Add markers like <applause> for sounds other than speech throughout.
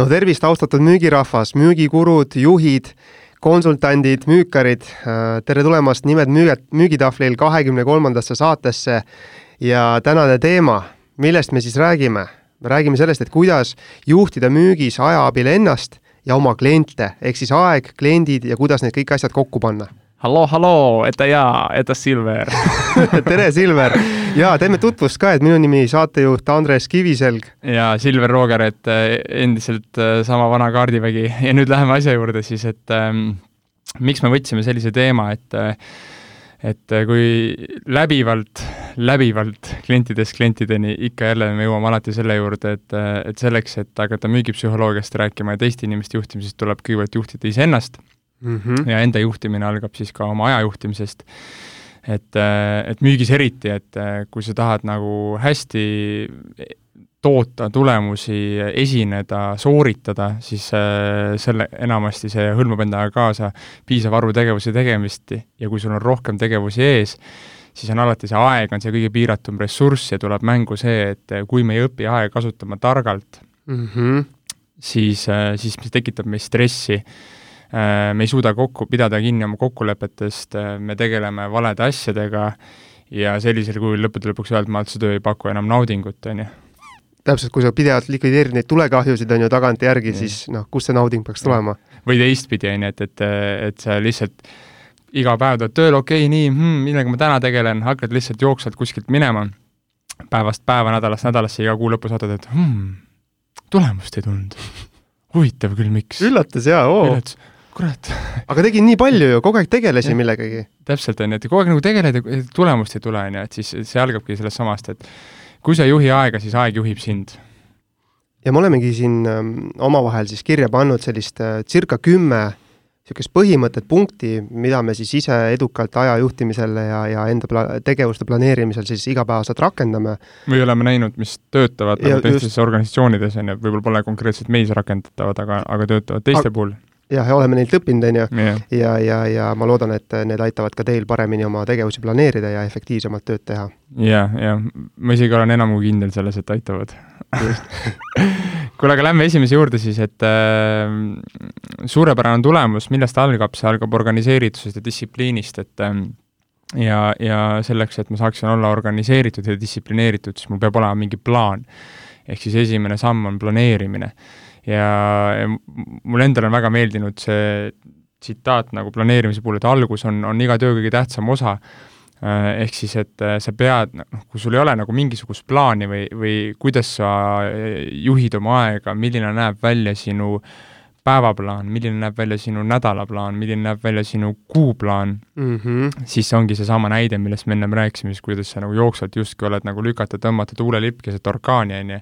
no tervist, austatud müügirahvas, müügikurud, juhid, konsultandid, müükarid, tere tulemast Nimed müüjad, müügitahvlil kahekümne kolmandasse saatesse. Ja tänane teema, millest me siis räägime? me räägime sellest, et kuidas juhtida müügis aja abil ennast ja oma kliente, ehk siis aeg, kliendid ja kuidas need kõik asjad kokku panna halloo, halloo, eta jaa, eta Silver <laughs> tere, Silver! jaa, teeme tutvust ka, et minu nimi saatejuht Andres Kiviselg. ja Silver Rooger, et äh, endiselt äh, sama vana kaardivägi ja nüüd läheme asja juurde siis, et ähm, miks me võtsime sellise teema, et äh, et kui läbivalt, läbivalt klientidest klientideni ikka jälle me jõuame alati selle juurde, et, et selleks, et hakata müügipsühholoogiast rääkima ja teiste inimeste juhtimisest, tuleb kõigepealt juhtida iseennast mm. -hmm. ja enda juhtimine algab siis ka oma aja juhtimisest. et, äh, et müügis eriti, et äh, kui sa tahad nagu hästi toota tulemusi, esineda, sooritada, siis äh, selle, enamasti see hõlmab endaga kaasa piisava arvu tegevuse tegemist ja kui sul on rohkem tegevusi ees, siis on alati see aeg, on see kõige piiratum ressurss ja tuleb mängu see, et kui me ei õpi aega kasutama targalt mm, -hmm. siis, siis see tekitab meis stressi Äh, me ei suuda kokku, pidada kinni oma kokkulepetest, äh, me tegeleme valede asjadega ja sellisel kujul lõppude lõpuks öelda, et see töö ei paku enam naudingut, on ju. täpselt, kui sa pidevalt likvideerid neid tulekahjusid, on ju, tagantjärgi, siis noh, kust see nauding peaks tulema? või teistpidi, on ju, et, et, et sa lihtsalt iga päev tuled tööle, okei okay,, nii hmm,, millega ma täna tegelen, hakkad lihtsalt jooksvalt kuskilt minema, päevast päeva, nädalast nädalasse, iga kuu lõpus vaatad, et hmm, tulemust ei tulnud. huvitav küll, miks. üllatas jaa, oo kurat. aga tegin nii palju ju, kogu aeg tegelesin millegagi. täpselt, on ju, et kogu aeg nagu tegeled ja tulemust ei tule, on ju, et siis see algabki sellest samast, et kui sa ei juhi aega, siis aeg juhib sind. ja me olemegi siin ähm, omavahel siis kirja pannud sellist äh, circa kümme niisugust põhimõtet, punkti, mida me siis ise edukalt aja juhtimisel ja, ja enda pla-, tegevuste planeerimisel siis igapäevaselt rakendame. või oleme näinud, mis töötavad nagu teistes just... organisatsioonides, on ju, võib-olla pole konkreetselt meis rakendatavad, aga, aga töötavad teiste puhul jah, ja oleme neilt õppinud, on ju, ja, ja, ja ma loodan, et need aitavad ka teil paremini oma tegevusi planeerida ja efektiivsemalt tööd teha. ja, ja ma isegi olen enam kui kindel selles, et aitavad. <laughs> Kuule, aga lähme esimese juurde siis, et äh, suurepärane tulemus, millest algab, see algab organiseeritusest ja distsipliinist, et äh, ja, ja selleks, et ma saaksin olla organiseeritud ja distsiplineeritud, siis mul peab olema mingi plaan. ehk siis esimene samm on planeerimine ja, mulle endale on väga meeldinud see tsitaat nagu planeerimise puhul, et algus on, on iga töö kõige tähtsam osa, äh, ehk siis, et äh, sa pead, noh, kui sul ei ole nagu mingisugust plaani või, või kuidas sa äh, juhid oma aega, milline näeb välja sinu päevaplaan, milline näeb välja sinu nädalaplaan, milline näeb välja sinu kuuplaan mm, -hmm. siis see ongi seesama näide, millest me ennem rääkisime, siis kuidas sa nagu jooksvalt justkui oled nagu lükata, tõmmata tuulelipp keset orkaani, on ju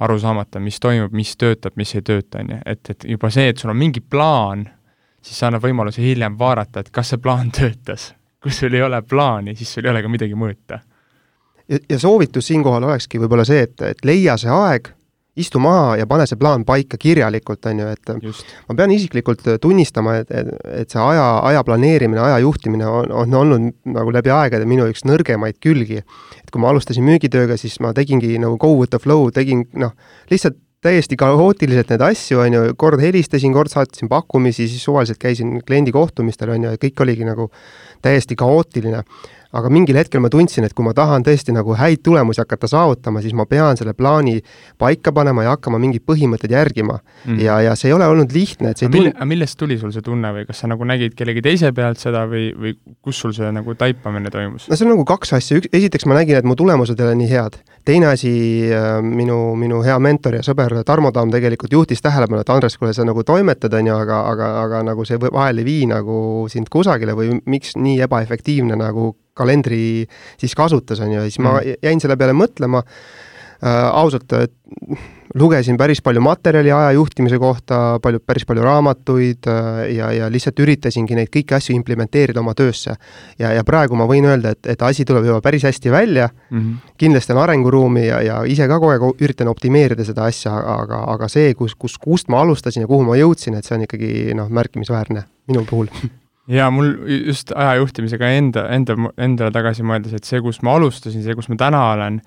aru saamata, mis toimub, mis töötab, mis ei tööta, on ju, et, et juba see, et sul on mingi plaan, siis see annab võimaluse hiljem vaadata, et kas see plaan <laughs> töötas. kui sul ei ole plaani, siis sul ei ole ka midagi mõõta. ja, ja soovitus siinkohal olekski võib-olla see, et, et leia see aeg istu maha ja pane see plaan paika kirjalikult, on ju, et Just. ma pean isiklikult tunnistama, et, et, et see aja, aja planeerimine, aja juhtimine on, on olnud nagu läbi aegade minu üks nõrgemaid külgi. et kui ma alustasin müügitööga, siis ma tegingi nagu go with the flow, tegin noh, lihtsalt täiesti kaootiliselt neid asju, on ju, kord helistasin, kord saatsin pakkumisi, siis suvaliselt käisin kliendi kohtumistel, on ju, ja kõik oligi nagu täiesti kaootiline aga mingil hetkel ma tundsin, et kui ma tahan tõesti nagu häid tulemusi hakata saavutama, siis ma pean selle plaani paika panema ja hakkama mingeid põhimõtteid järgima mm.. ja, ja see ei ole olnud lihtne, et see aga mille, aga millest tuli sul see tunne või kas sa nagu nägid kellegi teise pealt seda või, või kus sul see nagu taipamine toimus? no see on nagu kaks asja, üks, esiteks ma nägin, et mu tulemused ei ole nii head. teine asi, äh, minu, minu hea mentor ja sõber Tarmo Tamm tegelikult juhtis tähelepanu, et Andres, kuule, sa nagu toimetad, on ju, aga, aga, aga nagu see vahel ei vii nagu sind kusagile või miks nii ebaefektiivne nagu kalendri siis kasutas, on ju, ja siis mm. ma jäin selle peale mõtlema äh,, ausalt, lugesin päris palju materjali aja juhtimise kohta, palju, päris palju raamatuid äh, ja, ja lihtsalt üritasingi neid kõiki asju implementeerida oma töösse. ja, ja praegu ma võin öelda, et, et asi tuleb juba päris hästi välja mm, -hmm. kindlasti on arenguruumi ja, ja ise ka kogu aeg üritan optimeerida seda asja, aga, aga see, kus, kus, kust ma alustasin ja kuhu ma jõudsin, et see on ikkagi noh, märkimisväärne minu puhul <laughs> ja mul just aja juhtimisega enda, enda, endale tagasi mõeldes, et see, kus ma alustasin, see, kus ma täna olen,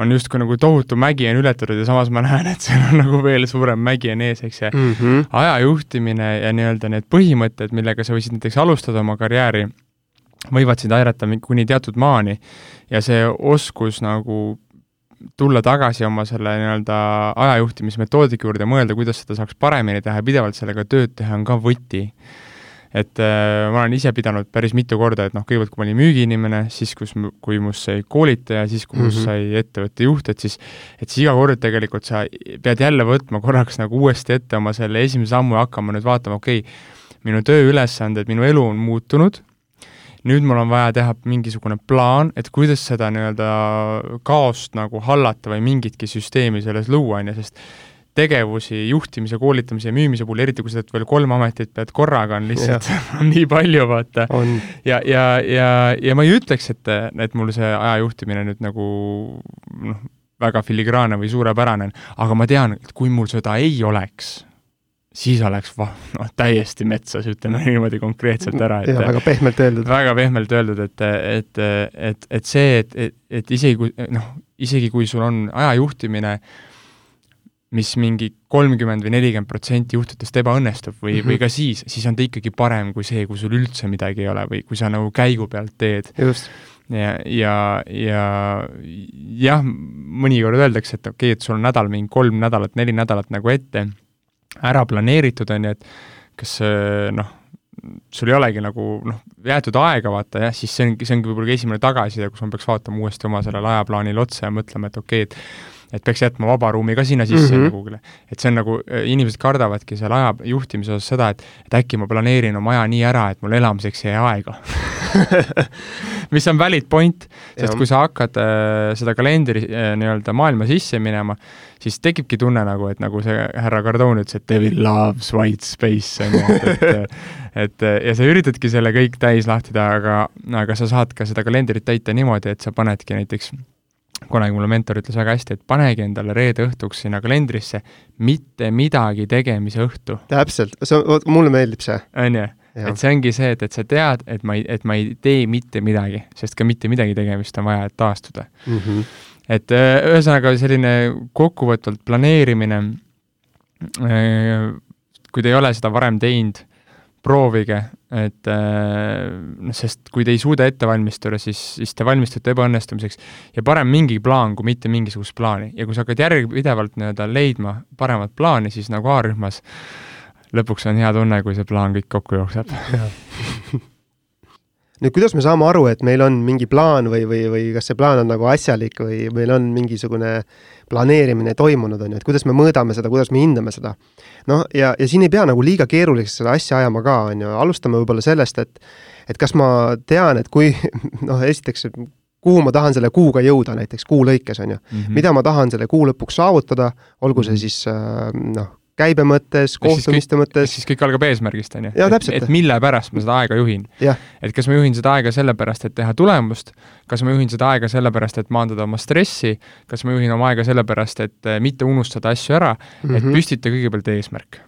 on justkui nagu tohutu mägi on ületatud ja samas ma <laughs> näen, et seal on nagu veel suurem mägi on ees, eks, ja mm -hmm. aja juhtimine ja nii-öelda need põhimõtted, millega sa võisid näiteks alustada oma karjääri, võivad sind aidata kuni teatud maani ja see oskus nagu tulla tagasi oma selle nii-öelda ajajuhtimismetoodika juurde, mõelda, kuidas seda saaks paremini teha ja pidevalt sellega tööd teha, on ka võti et äh, ma olen ise pidanud päris mitu korda, et noh, kõigepealt kui ma olin müügiinimene, siis kus, kui must sai koolitaja, siis kui must mm -hmm. sai ettevõtte juht, et siis et siis iga kord tegelikult sa pead jälle võtma korraks nagu uuesti ette oma selle esimese sammu ja hakkama nüüd vaatama, okei okay,, minu tööülesanded, minu elu on muutunud, nüüd mul on vaja teha mingisugune plaan, et kuidas seda nii-öelda kaost nagu hallata või mingitki süsteemi selles luua, on ju, sest tegevusi juhtimise, koolitamise ja müümise puhul, eriti kui sa teed veel kolm ametit pead korraga, on lihtsalt <laughs> nii palju, vaata. ja, ja, ja, ja ma ei ütleks, et, et mul see aja juhtimine nüüd nagu noh, väga filigraanne või suurepärane on, aga ma tean, et kui mul seda ei oleks, siis oleks va-, noh, täiesti metsas, ütleme <laughs> niimoodi konkreetselt ära, et ja, väga pehmelt öeldud. väga pehmelt öeldud, et, et, et, et see, et, et, et isegi kui noh, isegi kui sul on aja juhtimine äh, mis mingi kolmkümmend või nelikümmend protsenti juhtudest ebaõnnestub või mm, -hmm. või ka siis, siis on ta ikkagi parem kui see, kui sul üldse midagi ei ole või kui sa nagu käigu pealt teed. ja, ja, ja jah, mõnikord öeldakse, et okei okay,, et sul on nädal, mingi kolm nädalat, neli nädalat nagu ette ära planeeritud, on ju, et kas noh, sul ei olegi nagu noh, jäetud aega vaata jah, siis see ongi, see ongi võib-olla ka esimene tagasiside, kus ma peaks vaatama uuesti oma sellele ajaplaanile otsa ja mõtlema, et okei okay,, et et peaks jätma vaba ruumi ka sinna sisse mm -hmm. kuhugile. et see on nagu, äh, inimesed kardavadki seal aja juhtimise osas seda, et, et äkki ma planeerin oma aja nii ära, et mul elamiseks ei jää aega <laughs> mis on valid point, sest ja. kui sa hakkad äh, seda kalendri äh, nii-öelda maailma sisse minema, siis tekibki tunne nagu, et nagu see härra Cardone ütles, et devil loves white space, on ju, et, et <laughs> et ja sa üritadki selle kõik täis lahti teha, aga, aga sa saad ka seda kalendrit täita niimoodi, et sa panedki näiteks kunagi mulle mentor ütles väga hästi, et panegi endale reede õhtuks sinna kalendrisse mitte midagi tegemise õhtu. täpselt, see, vot mulle meeldib see. on ju, et see ongi see, et, et sa tead, et ma ei, et ma ei tee mitte midagi, sest ka mitte midagi tegemist on vaja, et taastuda mm. -hmm. et äh, ühesõnaga selline kokkuvõtvalt planeerimine, äh, kui te ei ole seda varem teinud, proovige, et noh, sest kui te ei suuda ette valmistuda, siis, siis te valmistute ebaõnnestumiseks. Ja parem mingi plaan kui mitte mingisugust plaani. Ja kui sa hakkad järjepidevalt nii-öelda leidma paremat plaani, siis nagu A-rühmas lõpuks on hea tunne, kui see plaan kõik kokku jookseb <laughs> nüüd kuidas me saame aru, et meil on mingi plaan või, või, või kas see plaan on nagu asjalik või meil on mingisugune planeerimine toimunud, on ju, et kuidas me mõõdame seda, kuidas me hindame seda. noh, ja, ja siin ei pea nagu liiga keeruliseks seda asja ajama ka, on ju, alustame võib-olla sellest, et et kas ma tean, et kui <laughs> noh, esiteks, kuhu ma tahan selle kuuga jõuda, näiteks kuu lõikes, on ju mm. -hmm. mida ma tahan selle kuu lõpuks saavutada, olgu see mhm. siis äh, noh, käibe mõttes, kohtumiste mõttes. siis kõik algab eesmärgist, on ju. et, et mille pärast ma seda aega juhin. et kas ma juhin seda aega sellepärast, et teha tulemust, kas ma juhin seda aega sellepärast, et maandada oma stressi, kas ma juhin oma aega sellepärast, et eh, mitte unustada asju ära mm, -hmm. et mhm. püstita kõigepealt eesmärk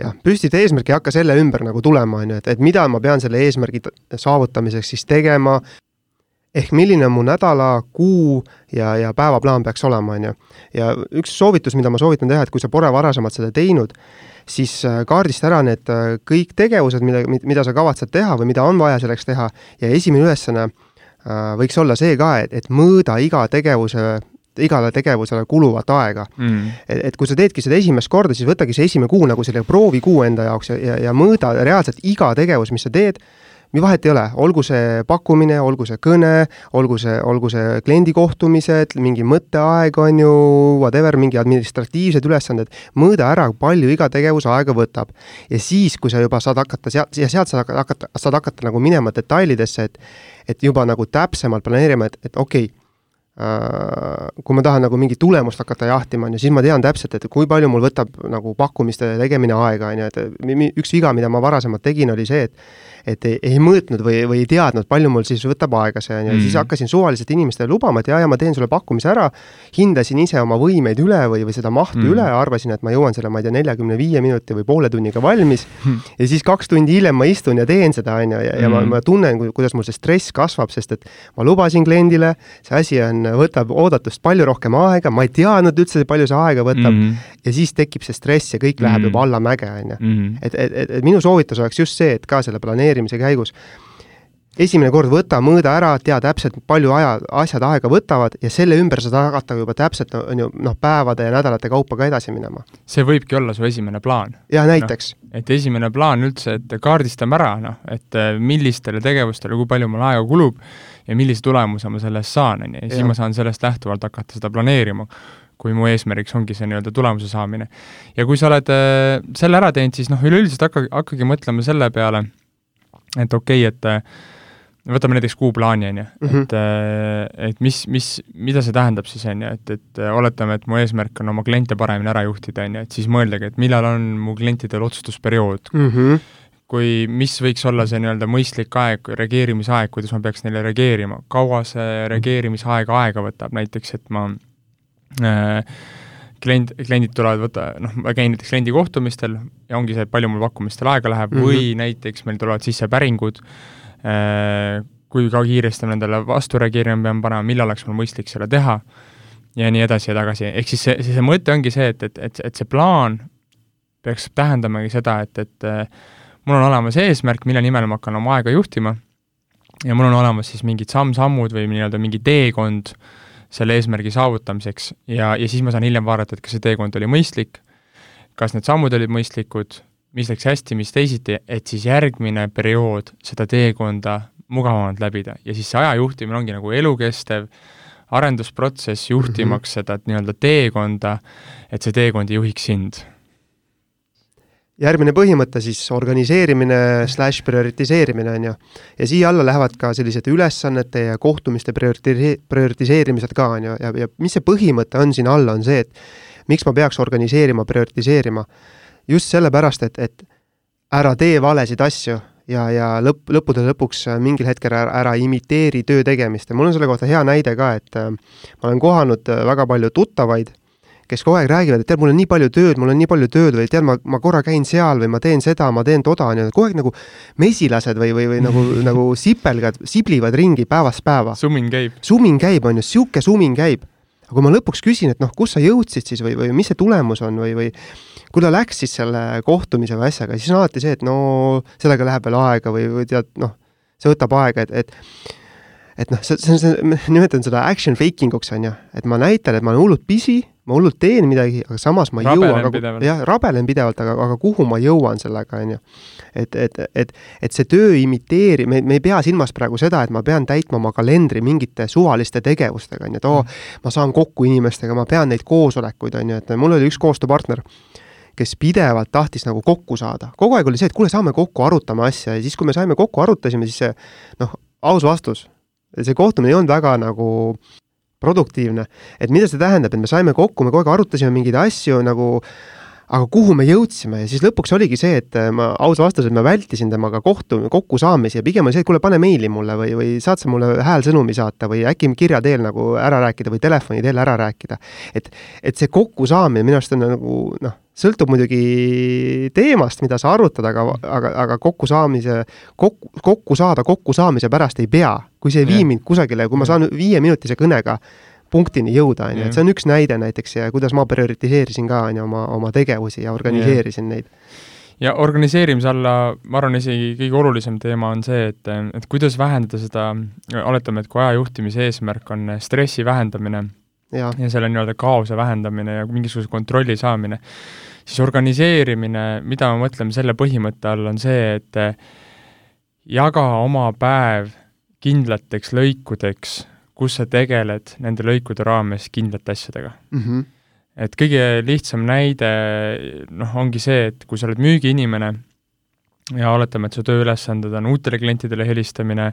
jah, püstita eesmärk ja hakka selle ümber nagu tulema, on ju, et, et mida ma pean selle eesmärgi saavutamiseks siis tegema, ehk milline mu nädala, kuu ja, ja päevaplaan peaks olema, on ju. ja üks soovitus, mida ma soovitan teha, et kui sa pole varasemalt seda teinud, siis äh, kaardista ära need äh, kõik tegevused, mida, mida sa kavatsed teha või mida on vaja selleks teha. Ja esimene ülesanne äh, võiks olla see ka, et, et mõõda iga tegevuse igale tegevusele kuluvat aega. Mm.. et, et kui sa teedki seda esimest korda, siis võtagi see esimene kuu nagu selline proovikuu enda jaoks ja, ja, ja mõõda reaalselt iga tegevus, mis sa teed vahet ei ole, olgu see pakkumine, olgu see kõne, olgu see, olgu see kliendi kohtumised, mingi mõtteaeg, on ju, whatever, mingi administratiivsed ülesanded, mõõda ära, palju iga tegevus aega võtab. ja siis, kui sa juba saad hakata sealt, ja sealt saad hakata, saad hakata nagu minema detailidesse, et et juba nagu täpsemalt planeerima, et, et okei okay,, Äh, kui ma tahan nagu mingit tulemust hakata jahtima, on ju, siis ma tean täpselt, et kui palju mul võtab nagu pakkumiste tegemine aega, on ju, et üks viga, mida ma varasemalt tegin, oli see, et et ei, ei mõõtnud või, või ei teadnud, palju mul siis võtab aega see, on ju, siis mhm. hakkasin suvaliselt inimestele lubama, et jaa, ja ma teen sulle pakkumise ära, hindasin ise oma võimeid üle või, või seda mahtu mm. üle, arvasin, et ma jõuan selle, ma ei tea, neljakümne viie minuti või poole tunniga valmis mm. ja siis kaks tundi hiljem ma istun ja teen seda, on ju, ja, ja mm. ma, mhm. ma tunnen, kuidas mul see stress kasvab, sest et ma lubasin kliendile, see asi on võtab oodatust palju rohkem aega, ma ei teadnud üldse, palju see aega võtab mm ja siis tekib see stress ja kõik läheb mm juba allamäge, on ju. Mhm. et, et, et, et minu soovitus oleks just see, et ka selle planeerimise käigus esimene kord võta, mõõda ära, tea täpselt, palju aja, asjad aega võtavad ja selle ümber saad hakata juba täpselt, on ju, noh, päevade ja nädalate kaupa ka edasi minema. see võibki olla su esimene plaan. jah, näiteks no,. et esimene plaan üldse, et kaardistame ära, noh, et äh, millistele tegevustele, kui palju mul aega kulub ja millise tulemuse ma selle eest saan, on ju, ja siis ma saan sellest lähtuvalt hakata seda planeerima kui mu eesmärgiks ongi see nii-öelda tulemuse saamine. ja kui sa oled äh, selle ära teinud, siis noh, üleüldiselt hakka, hakkagi mõtlema selle peale, et okei okay,, et äh, võtame näiteks kuuplaani, on ju, Mhm. et, äh, et mis, mis, mida see tähendab siis, on ju, et, et äh, oletame, et mu eesmärk on oma kliente paremini ära juhtida, on ju, et siis mõeldagi, et millal on mu klientidel otsustusperiood, mm. -hmm. kui, mis võiks olla see nii-öelda mõistlik aeg, reageerimisaeg, kuidas ma peaks neile reageerima, kaua see reageerimisaeg aega võtab, näiteks et ma äh, klient, kliendid tulevad, võta, noh, ma käin näiteks kliendi kohtumistel ja ongi see, et palju mul pakkumistel aega läheb mm. -hmm. või näiteks meil tulevad sisse päringud äh,, kui ka kiiresti nendele vastu reageerima pean panema, millal oleks mul mõistlik seda teha ja nii edasi ja tagasi, ehk siis see, see, see mõte ongi see, et, et, et, et see plaan peaks tähendamagi seda, et, et äh, mul on olemas eesmärk, mille nimel ma hakkan oma aega juhtima ja mul on olemas siis mingid samm-sammud või nii-öelda mingi teekond selle eesmärgi saavutamiseks. Ja, ja siis ma saan hiljem vaadata, et kas see teekond oli mõistlik, kas need sammud olid mõistlikud, mis läks hästi, mis teisiti, et siis järgmine periood seda teekonda mugavamalt läbida. Ja siis see aja juhtimine ongi nagu elukestev arendusprotsess, juhtimaks mm -hmm. seda nii-öelda teekonda, et see teekond ei juhiks sind järgmine põhimõte siis organiseerimine slaš prioritiseerimine, on ju. ja siia alla lähevad ka sellised ülesannete ja kohtumiste prioriti-, prioritiseerimised ka, on ju, ja, ja mis see põhimõte on siin all, on see, et miks ma peaks organiseerima, prioritiseerima. just sellepärast, et, et ära tee valesid asju ja, ja lõpp, lõppude lõpuks mingil hetkel ära, ära imiteeri töö tegemist ja mul on selle kohta hea näide ka, et äh, ma olen kohanud äh, väga palju tuttavaid kes kogu aeg räägivad, et tead, mul on nii palju tööd, mul on nii palju tööd või tead, ma, ma korra käin seal või ma teen seda, ma teen toda, on ju, kogu aeg nagu mesilased või, või, või nagu <laughs> nagu sipelgad siblivad ringi päevast päeva. sumin käib. sumin käib, on ju, sihuke sumin käib. aga kui ma lõpuks küsin, et noh, kus sa jõudsid siis või, või mis see tulemus on või, või kuidas läks siis selle kohtumise või asjaga, siis on alati see, et no sellega läheb veel aega või, või tead, noh, see võtab aega, et, et et noh, see, see on, see, ma nimetan seda action faking uks, on ju, et ma näitan, et ma olen hullult busy, ma hullult teen midagi, aga samas ma ei Rabelen jõua, pidevalt. jah, rabelen pidevalt, aga, aga kuhu ma jõuan sellega, on ju. et, et, et, et see töö imiteeri-, me, me ei pea silmas praegu seda, et ma pean täitma oma kalendri mingite suvaliste tegevustega, on ju, et oo oh,, ma saan kokku inimestega, ma pean neid koosolekuid, on ju, et mul oli üks koostööpartner, kes pidevalt tahtis nagu kokku saada. kogu aeg oli see, et kuule, saame kokku, arutame asja ja siis, kui me saime kokku, arutasime, siis see noh, aus vastus, see kohtumine ei olnud väga nagu produktiivne. et mida see tähendab, et me saime kokku, me kogu aeg arutasime mingeid asju nagu aga kuhu me jõudsime ja siis lõpuks oligi see, et äh, ma aus vastus, et ma vältisin temaga kohtu, kokkusaamisi ja pigem oli see, et kuule, pane meili mulle või, või saad sa mulle häälsõnumi saata või äkki kirja teel nagu ära rääkida või telefoni teel ära rääkida. et, et see kokkusaamine minu arust on nagu noh, sõltub muidugi teemast, mida sa arutad, aga, aga, aga kokkusaamise, kokku, kokku saada kokkusaamise pärast ei pea. kui see ei vii mind kusagile, kui ma saan viieminutise kõnega punktini jõuda, on ju, et see on üks näide näiteks ja kuidas ma prioritiseerisin ka, on ju, oma, oma tegevusi ja organiseerisin neid. ja organiseerimise alla, ma arvan, isegi kõige olulisem teema on see, et, et kuidas vähendada seda, oletame, et kui aja juhtimise eesmärk on stressi vähendamine ja, ja selle nii-öelda kaose vähendamine ja mingisuguse kontrolli saamine, siis organiseerimine, mida me mõtleme selle põhimõtte all, on see, et jaga oma päev kindlateks lõikudeks, kus sa tegeled nende lõikude raames kindlate asjadega mm. -hmm. et kõige lihtsam näide noh, ongi see, et kui sa oled müügiinimene ja oletame, et su tööülesanded on uutele klientidele helistamine,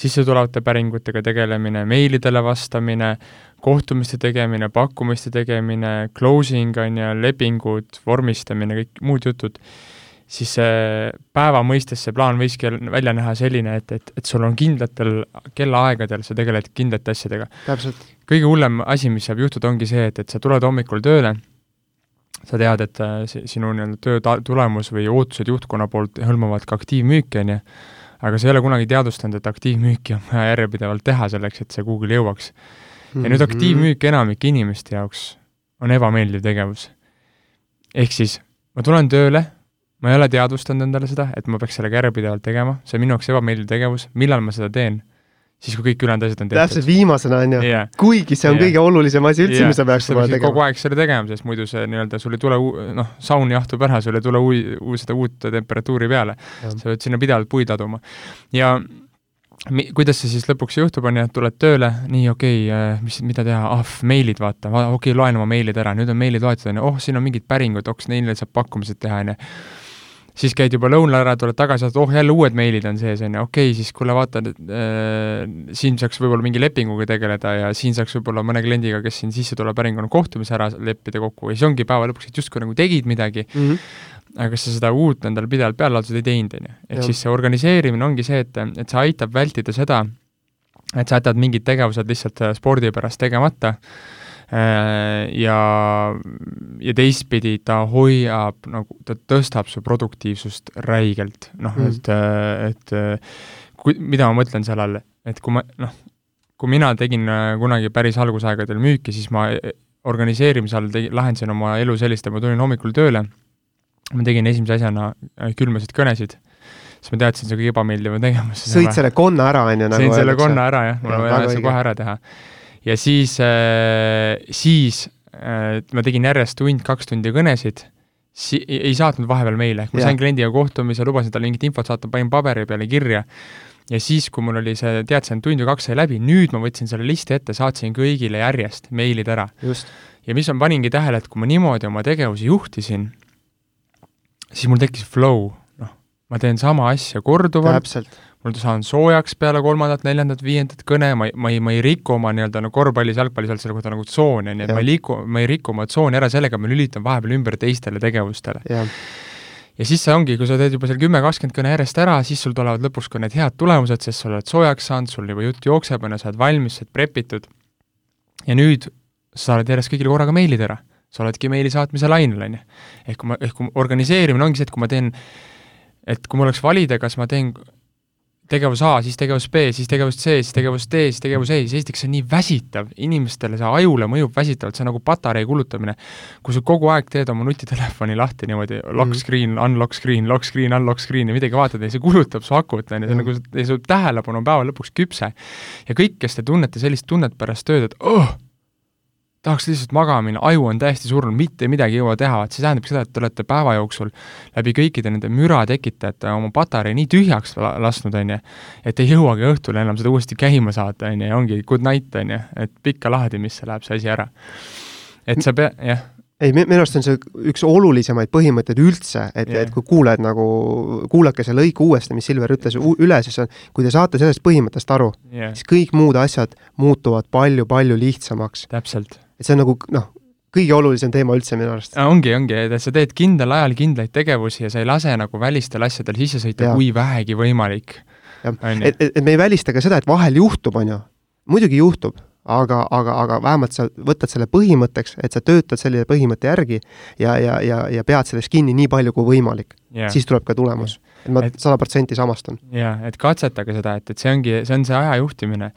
sissetulevate päringutega tegelemine, meilidele vastamine, kohtumiste tegemine, pakkumiste tegemine, closing on ju, lepingud, vormistamine, kõik muud jutud, siis see päeva mõistes see plaan võikski välja näha selline, et, et, et sul on kindlatel kellaaegadel, sa tegeled kindlate asjadega. Kõige hullem asi, mis saab juhtuda, ongi see, et, et sa tuled hommikul tööle, sa tead, et äh, si- sinu nii-öelda töö ta-, tulemus või ootused juhtkonna poolt hõlmavad ka aktiivmüüki, on ju, aga sa ei ole kunagi teadvustanud, et aktiivmüüki on vaja järjepidevalt teha selleks, et see kuhugile jõuaks. ja nüüd aktiivmüük enamike inimeste jaoks on ebameeldiv tegevus. ehk siis ma tulen tööle, ma ei ole teadvustanud endale seda, et ma peaks sellega järjepidevalt tegema, see on minu jaoks ebameeldiv tegevus, millal ma seda teen? Siis, kui kõik ülejäänud asjad on tehtud. täpselt viimasena, on ju yeah.. kuigi see on Yeah. kõige olulisem asi üldse Jah, mis sa peaks sa kohe peaksid kogu tegema. aeg selle tegema, sest muidu see nii-öelda, sul ei tule uu-, noh, saun jahtub ära, sul ei tule ui-, uu-, seda uut temperatuuri peale. Sa pead sinna pidevalt puid laduma. ja mi-, kuidas see siis lõpuks juhtub, on ju, et tuled tööle, nii okei okay,, mis, mida teha, ah, meilid vaata, okei okay,, loen oma meilid ära, nüüd on meilid loetud, on ju, oh, siin on mingid päringud, oks, neile saab pakkumised teha, on ju siis käid juba lõunal ära, tuled tagasi, oh jälle uued meilid on sees, on ju, okei okay,, siis kuule vaata äh,, siin saaks võib-olla mingi lepinguga tegeleda ja siin saaks võib-olla mõne kliendiga, kes siin sisse tuleb päringuna kohtumise ära leppida kokku ja siis ongi päeva lõpuks, et justkui nagu tegid midagi, Mhm. aga kas sa seda uut endale pidevalt peale laadused ei teinud, on ju. ehk siis see organiseerimine ongi see, et, et see aitab vältida seda, et sa jätad mingid tegevused lihtsalt äh, spordi pärast tegemata ja, ja teistpidi ta hoiab nagu, ta tõstab su produktiivsust räigelt, noh Mm. et, et kui, mida ma mõtlen selle all, et kui ma noh, kui mina tegin äh, kunagi päris algusaegadel müüki, siis ma äh, organiseerimise all tegi, lahendasin oma elu sellist, et ma tulin hommikul tööle, ma tegin esimese asjana äh, külmasid kõnesid, siis ma teadsin, see on kõige ebameeldivam tegevus. sõid selle konna ära, on ju, nagu sõin selle konna ära jah, mul on vaja see kohe ära teha. Ja siis äh,, siis äh, ma tegin järjest tund-kaks tundi kõnesid, si-, ei saatnud vahepeal meile, ma sain kliendiga kohtumise, lubasin talle mingit infot saata, panin paberi peale kirja. Ja siis, kui mul oli see, teadsin, tund või kaks sai läbi, nüüd ma võtsin selle listi ette, saatsin kõigile järjest meilid ära. just, ja mis ma paningi tähele, et kui ma niimoodi oma tegevusi juhtisin, siis mul tekkis flow, noh, ma teen sama asja korduvalt, mul saan soojaks peale kolmandat, neljandat, viiendat kõne, ma ei, ma ei, ma ei riku oma nii-öelda no korvpallis, jalgpallis olnud selle kohta nagu tsooni, on ju, et ma Jah. ei liigu, ma ei riku oma tsooni ära sellega, ma lülitan vahepeal ümber teistele tegevustele. ja siis see ongi, kui sa teed juba seal kümme, kakskümmend kõne järjest ära, siis sul tulevad lõpuks ka need head tulemused, sest sa oled soojaks saanud, sul juba jutt jookseb, on ju, sa oled valmis, sa oled prepitud. ja nüüd sa oled järjest kõigile korraga meilid ära, sa oledki meili saatmise lainel, on ju. ehk kui ma, ehk kui organiseerimine ongi see, et kui ma teen, et kui mul oleks valida, kas ma teen tegevus A, siis tegevus B, siis tegevus C, siis tegevus D, siis tegevus E, siis esiteks see on nii väsitav, inimestele see ajule mõjub väsitavalt, see on nagu patarei kulutamine kui sa kogu aeg teed oma nutitelefoni lahti niimoodi lock Mhm. screen, unlock screen, lock screen, unlock screen ja midagi vaatad ja see kulutab su akut, on ju, see on nagu, ja su tähelepanu on päeva lõpuks küpse. ja kõik, kes te tunnete sellist tunnet pärast tööd, et oh, tahaks lihtsalt magama minna, aju on täiesti surnud, mitte midagi ei jõua teha, et see tähendab seda, et te olete päeva jooksul läbi kõikide nende müra tekitajate oma patarei nii tühjaks la- lasknud, on ju, et ei jõuagi õhtul enam seda uuesti käima saada, on ju, ja ongi good night, on ju, et pikka lahedimisse läheb see asi ära. et sa pea-, jah ei, minu arust on see üks olulisemaid põhimõtteid üldse, et yeah., et kui kuuled nagu, kuulake see lõik uuesti, mis Silver ütles üle, siis on, kui te saate sellest põhimõttest aru, yeah., siis kõik muud asjad muutuvad palju-palju lihtsamaks. täpselt et see on nagu noh, kõige olulisem teema üldse minu arust. ongi, ongi, et sa teed kindlal ajal kindlaid tegevusi ja sa ei lase nagu välistel asjadel sisse sõita kui vähegi võimalik. Et, et, et me ei välista ka seda, et vahel juhtub, on ju, muidugi juhtub, aga, aga, aga vähemalt sa võtad selle põhimõtteks, et sa töötad selle põhimõtte järgi ja, ja, ja, ja pead sellest kinni nii palju kui võimalik, yeah. siis tuleb ka tulemus. et ma sada protsenti samastun. jaa, et katsetage seda, et, et see ongi, see on see aja juhtimine.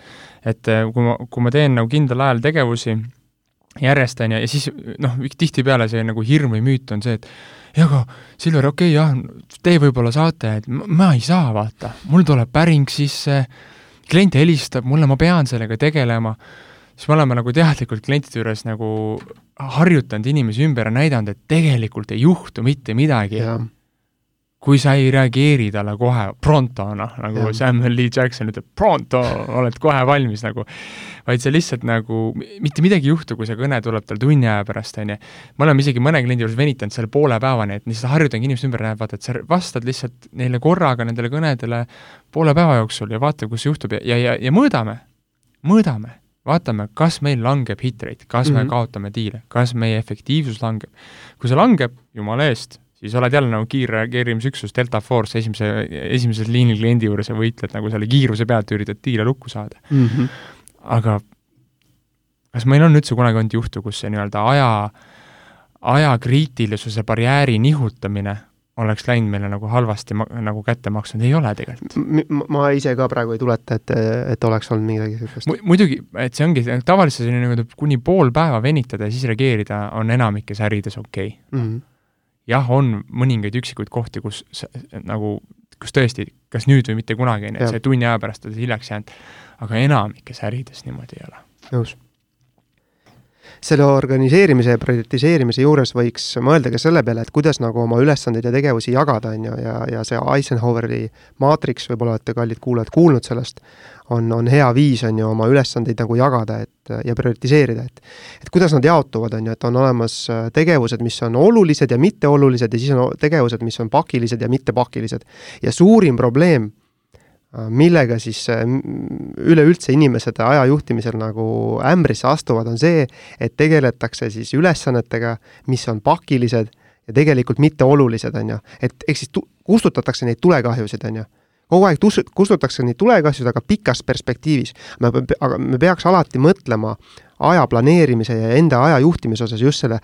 et eh, kui ma, kui ma teen nagu kindlal ajal tegevusi järjest, on ju, ja siis noh, tihtipeale see nagu hirm või müüt on see, et jah, aga Silver, okei okay, jah, te võib-olla saate, et ma, ma ei saa, vaata, mul tuleb päring sisse, klient helistab mulle, ma pean sellega tegelema, siis me oleme nagu teadlikult klientide juures nagu harjutanud inimesi ümber ja näidanud, et tegelikult ei juhtu mitte midagi kui sa ei reageeri talle kohe pronto, noh, nagu ja. Samuel Lee Jackson ütleb, pronto, oled kohe valmis nagu, vaid see lihtsalt nagu, mitte midagi ei juhtu, kui see kõne tuleb tal tunni aja pärast, on ju. me oleme isegi mõne kliendi juures venitanud selle poole päevani, et lihtsalt harjutangi inimest ümber, näed, vaata, et sa vastad lihtsalt neile korraga nendele kõnedele poole päeva jooksul ja vaata, kus juhtub ja, ja, ja, ja mõõdame, mõõdame, vaatame, kas meil langeb hit rate, kas mm -hmm. Mhm. me kaotame diile, kas meie efektiivsus langeb. kui see langeb, jumala eest, siis oled jälle nagu kiirreageerimisüksus Delta Force esimese, esimesel liinil kliendi juures ja võitled nagu selle kiiruse pealt ja üritad diile lukku saada. Mhm. aga kas meil on üldse kunagi olnud juhtu, kus see nii-öelda aja, aja kriitilisuse barjääri nihutamine oleks läinud meile nagu halvasti ma nagu kätte maksnud, ei ole tegelikult. ma ise ka praegu ei tuleta, et, et oleks olnud midagi niisugust Mu,. muidugi, et see ongi, tavaliselt selline nagu kuni pool päeva venitada ja siis reageerida on enamikes ärides okei okay. mm. -hmm. Jah, on mõningaid üksikuid kohti, kus nagu, kus tõesti, kas nüüd või mitte kunagi, on ju, et see tunni aja pärast oled hiljaks jäänud, aga enamikes ärides niimoodi ei ole. nõus selle organiseerimise ja prioritiseerimise juures võiks mõelda ka selle peale, et kuidas nagu oma ülesandeid ja tegevusi jagada, on ju, ja, ja see Eisenhoweri maatriks, võib-olla olete, kallid kuulajad, kuulnud sellest, on, on hea viis, on ju, oma ülesandeid nagu jagada, et ja prioritiseerida, et et kuidas nad jaotuvad, on ju, et on olemas tegevused, mis on olulised ja mitteolulised ja siis on tegevused, mis on pakilised ja mittepakilised. ja suurim probleem millega siis äh, üleüldse inimesed aja juhtimisel nagu ämbrisse astuvad, on see, et tegeletakse siis ülesannetega, mis on pakilised ja tegelikult mitteolulised, on ju. et ehk siis tu-, kustutatakse neid tulekahjusid, on ju. kogu aeg tus-, kustutatakse neid tulekahjusid, aga pikas perspektiivis. aga me peaks alati mõtlema aja planeerimise ja enda aja juhtimise osas just selle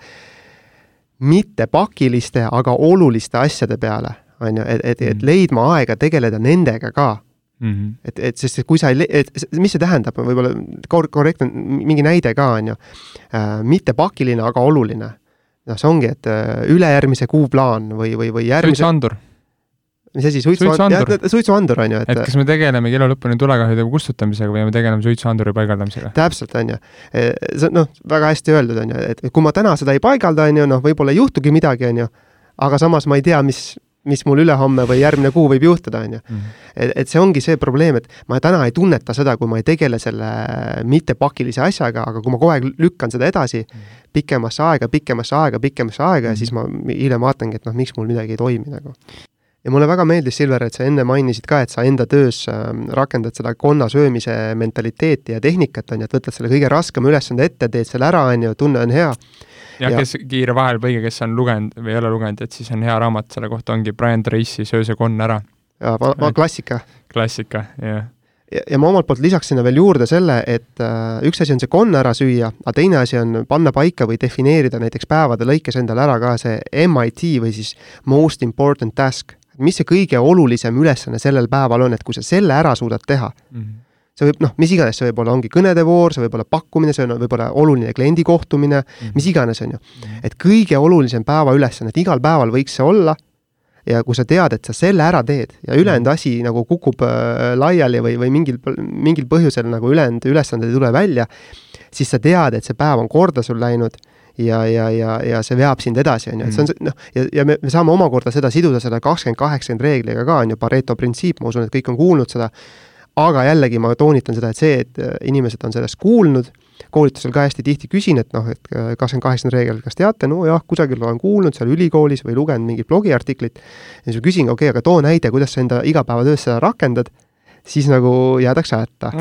mitte pakiliste, aga oluliste asjade peale, on ju, et, et, et mm. leidma aega tegeleda nendega ka Mm -hmm. et, et sest et kui sa ei, et mis see tähendab, võib-olla kor-, korrektne mingi näide ka, on ju äh,, mitte pakiline, aga oluline. noh, see ongi, et äh, ülejärgmise kuu plaan või, või, või järgmise suitsuandur. mis asi, suitsuandur? suitsuandur, on ju, et et kas me tegeleme elu lõpuni tulekahjude kustutamisega või me tegeleme suitsuanduri paigaldamisega? täpselt, on ju. E, see on noh, väga hästi öeldud, on ju, et kui ma täna seda ei paigalda, on ju, noh, võib-olla ei juhtugi midagi, on ju, aga samas ma ei tea, mis mis mul ülehomme või järgmine kuu võib juhtuda, on ju. Mhm. et, et see ongi see probleem, et ma täna ei tunneta seda, kui ma ei tegele selle mittepakilise asjaga, aga kui ma kogu aeg lükkan seda edasi mm. pikemasse aega, pikemasse aega, pikemasse aega ja siis ma hiljem vaatangi, et noh, miks mul midagi ei toimi nagu ja mulle väga meeldis, Silver, et sa enne mainisid ka, et sa enda töös äh, rakendad seda konna söömise mentaliteeti ja tehnikat, on ju, et võtad selle kõige raskema ülesande ette, teed selle ära, on ju, tunne on hea ja., kes, kiire vahelepõige, kes on lugenud või ei ole lugenud, et siis on hea raamat selle kohta, ongi Brian Tracy Söö see konn ära. jaa, vana klassika. klassika, jah ja, ja ma omalt poolt lisaks sinna veel juurde selle, et äh, üks asi on see konn ära süüa, aga teine asi on panna paika või defineerida näiteks päevade lõikes endale ära ka see MIT või siis most important task. mis see kõige olulisem ülesanne sellel päeval on, et kui sa selle ära suudad teha mm, -hmm see võib noh, mis iganes, see võib olla, ongi kõnede voor, see võib olla pakkumine, see on võib-olla oluline kliendi kohtumine mm, -hmm. mis iganes, on ju. Mhm. et kõige olulisem päeva ülesanne, et igal päeval võiks see olla ja kui sa tead, et sa selle ära teed ja ülejäänud -hmm. asi nagu kukub äh, laiali või, või mingil, mingil põhjusel nagu ülejäänud ülesanded ei tule välja, siis sa tead, et see päev on korda sul läinud ja, ja, ja, ja see veab sind edasi, on ju, et see on mhm. noh, ja, ja me, me saame omakorda seda siduda selle kakskümmend, kaheksakümmend reegliga ka, on ju, Pareto printsiip, ma usun, et kõik on kuulnud seda, aga jällegi ma toonitan seda, et see, et äh, inimesed on sellest kuulnud, koolitusel ka hästi tihti küsin, et noh, et äh, kakskümmend kaheksakümmend reegel, kas teate, no jah, kusagil olen kuulnud seal ülikoolis või lugenud mingit blogiartiklit, ja siis ma küsin, okei okay,, aga too näide, kuidas sa enda igapäevatöös seda rakendad, siis nagu jäädakse hätta.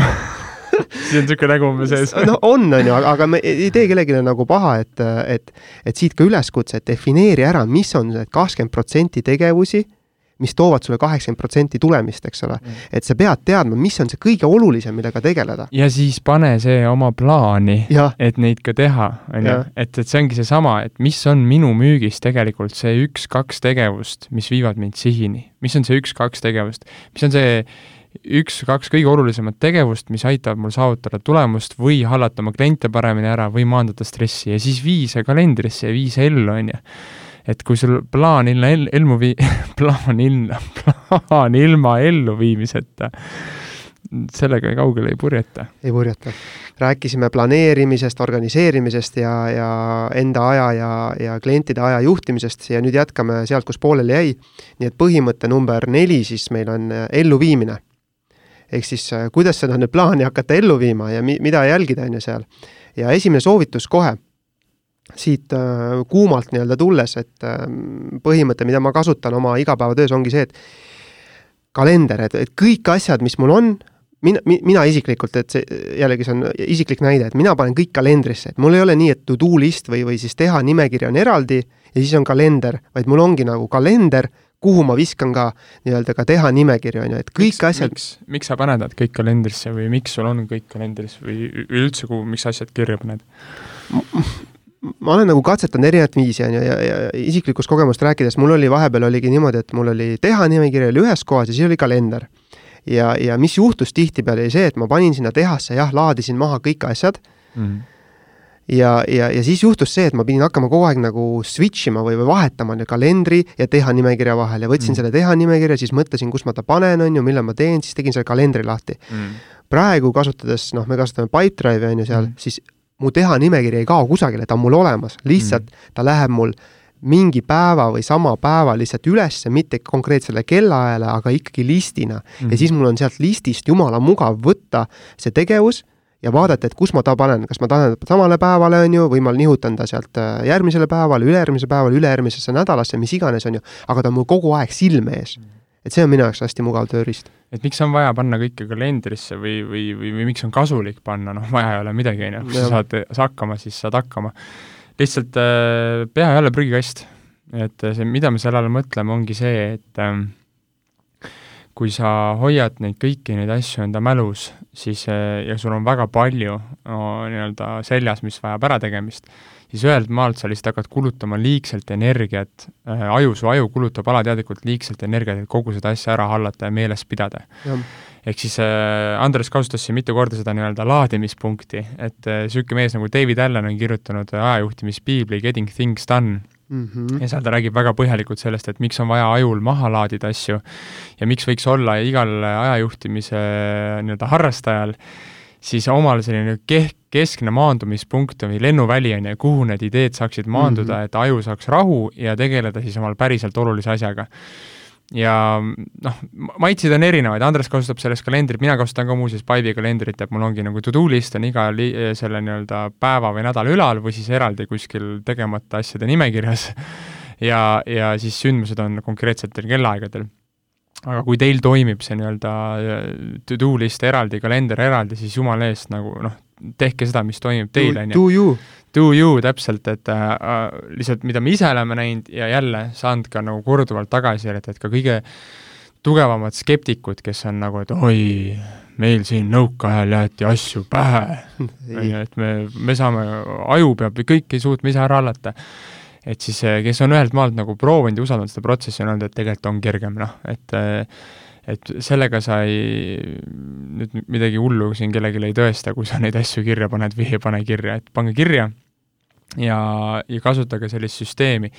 <laughs> siis on niisugune nägu umbes sees. no on, on ju, aga, aga me ei tee kellelegi nagu paha, et, et, et siit ka üleskutse, et defineeri ära, mis on need kakskümmend protsenti tegevusi mis toovad sulle kaheksakümmend protsenti tulemist, eks ole. Mm.. et sa pead teadma, mis on see kõige olulisem, millega tegeleda. ja siis pane see oma plaani, et neid ka teha, on ju, et, et see ongi seesama, et mis on minu müügis tegelikult see üks-kaks tegevust, mis viivad mind sihini. mis on see üks-kaks tegevust, mis on see üks-kaks kõige olulisemat tegevust, mis aitab mul saavutada tulemust või hallata oma kliente paremini ära või maandada stressi. Ja siis vii see kalendrisse ja vii see ellu, on ju et kui sul plaan ilma el-, elmu vii-, <laughs> plaan ilma, plaan ilma elluviimiseta, sellega kaugele ei purjeta. ei purjeta. rääkisime planeerimisest, organiseerimisest ja, ja enda aja ja, ja klientide aja juhtimisest ja nüüd jätkame sealt, kus pooleli jäi. nii et põhimõte number neli siis meil on äh, elluviimine. ehk siis äh, kuidas seda nüüd plaani hakata ellu viima ja mi-, mida jälgida, on ju seal. ja esimene soovitus kohe siit äh, kuumalt nii-öelda tulles, et äh, põhimõte, mida ma kasutan oma igapäevatöös, ongi see, et kalender, et, et kõik asjad, mis mul on, mina, mina isiklikult, et see jällegi see on isiklik näide, et mina panen kõik kalendrisse, et mul ei ole nii, et to-do list või, või siis teha nimekiri on eraldi ja siis on kalender, vaid mul ongi nagu kalender, kuhu ma viskan ka nii-öelda ka teha nimekirju, on ju, et kõik miks, asjad miks, miks sa paned nad kõik kalendrisse või miks sul on kõik kalendris või üldse, kuhu, miks asjad kirja paned? Ma olen nagu katsetanud erinevat viisi, on ju, ja, ja isiklikust kogemust rääkides, mul oli vahepeal oligi niimoodi, et mul oli teha nimekiri oli ühes kohas ja siis oli kalender. ja, ja mis juhtus tihtipeale, oli see, et ma panin sinna tehasse, jah, laadisin maha kõik asjad mm. -hmm ja, ja, ja siis juhtus see, et ma pidin hakkama kogu aeg nagu switch ima või, või vahetama on ju kalendri ja teha nimekirja vahel ja võtsin mm. selle teha nimekirja, siis mõtlesin, kus ma ta panen, on ju, millal ma teen, siis tegin selle kalendri lahti mm. praegu kasutades, noh, me kasutame Pipedrive'i on ju seal mm., siis mu teha nimekiri ei kao kusagile, ta on mul olemas, lihtsalt mm. ta läheb mul mingi päeva või sama päeva lihtsalt ülesse, mitte konkreetsele kellaajale, aga ikkagi listina mm. -hmm. ja siis mul on sealt listist jumala mugav võtta see tegevus ja vaadata, et kus ma ta panen, kas ma panen samale päevale, on ju, või ma nihutan ta sealt äh, järgmisele päevale, ülejärgmisele päevale, ülejärgmisesse nädalasse, mis iganes, on ju, aga ta on mul kogu aeg silme ees mm et see on minu jaoks hästi mugav tööriist. et miks on vaja panna kõike kalendrisse või, või, või, või miks on kasulik panna, noh, vaja ei ole midagi, on ju, kui sa saad, sa hakkama, siis saad hakkama. lihtsalt äh, pea ei ole prügikast. et see, mida me selle all mõtleme, ongi see, et äh, kui sa hoiad neid kõiki neid asju enda mälus, siis äh, ja sul on väga palju no, nii-öelda seljas, mis vajab ärategemist, siis ühelt maalt sa lihtsalt hakkad kulutama liigselt energiat äh,, aju, su aju kulutab alateadlikult liigselt energiat, et kogu seda asja ära hallata ja meeles pidada. ehk siis äh, Andres kasutas siin mitu korda seda nii-öelda laadimispunkti, et niisugune äh, mees nagu David Allan on kirjutanud ajajuhtimispiibli Getting Things Done, Mm -hmm. ja seal ta räägib väga põhjalikult sellest, et miks on vaja ajul maha laadida asju ja miks võiks olla igal ajajuhtimise nii-öelda harrastajal siis omal selline keh-, keskne maandumispunkt või lennuväli on ju, kuhu need ideed saaksid maanduda mm, -hmm. et aju saaks rahu ja tegeleda siis omal päriselt olulise asjaga. ja noh, maitseid on erinevaid, Andres kasutab selles kalendrit, mina kasutan ka muuseas Pipe'i kalendrit, et mul ongi nagu to-do list on iga li-, selle nii-öelda päeva või nädala ülal või siis eraldi kuskil tegemata asjade nimekirjas ja, ja siis sündmused on konkreetsetel kellaaegadel aga kui teil toimib see nii-öelda äh, to-do list eraldi, kalender eraldi, siis jumala eest nagu noh, tehke seda, mis toimib teil, on ju. Do you. Do you, täpselt, et äh, äh, lihtsalt mida me ise oleme näinud ja jälle saanud ka nagu korduvalt tagasisidet, et ka kõige tugevamad skeptikud, kes on nagu, et oi, meil siin nõukaajal jäeti asju pähe, <laughs> on ju, et me, me saame, aju peab kõike suutma ise ära hallata et siis eh, kes on ühelt maalt nagu proovinud ja usaldanud seda protsessi, on öelnud, et tegelikult on kergem, noh, et eh, et sellega sa ei, nüüd midagi hullu siin kellelegi ei tõesta, kui sa neid asju kirja paned või ei pane kirja, et pange kirja ja, ja kasutage sellist süsteemi.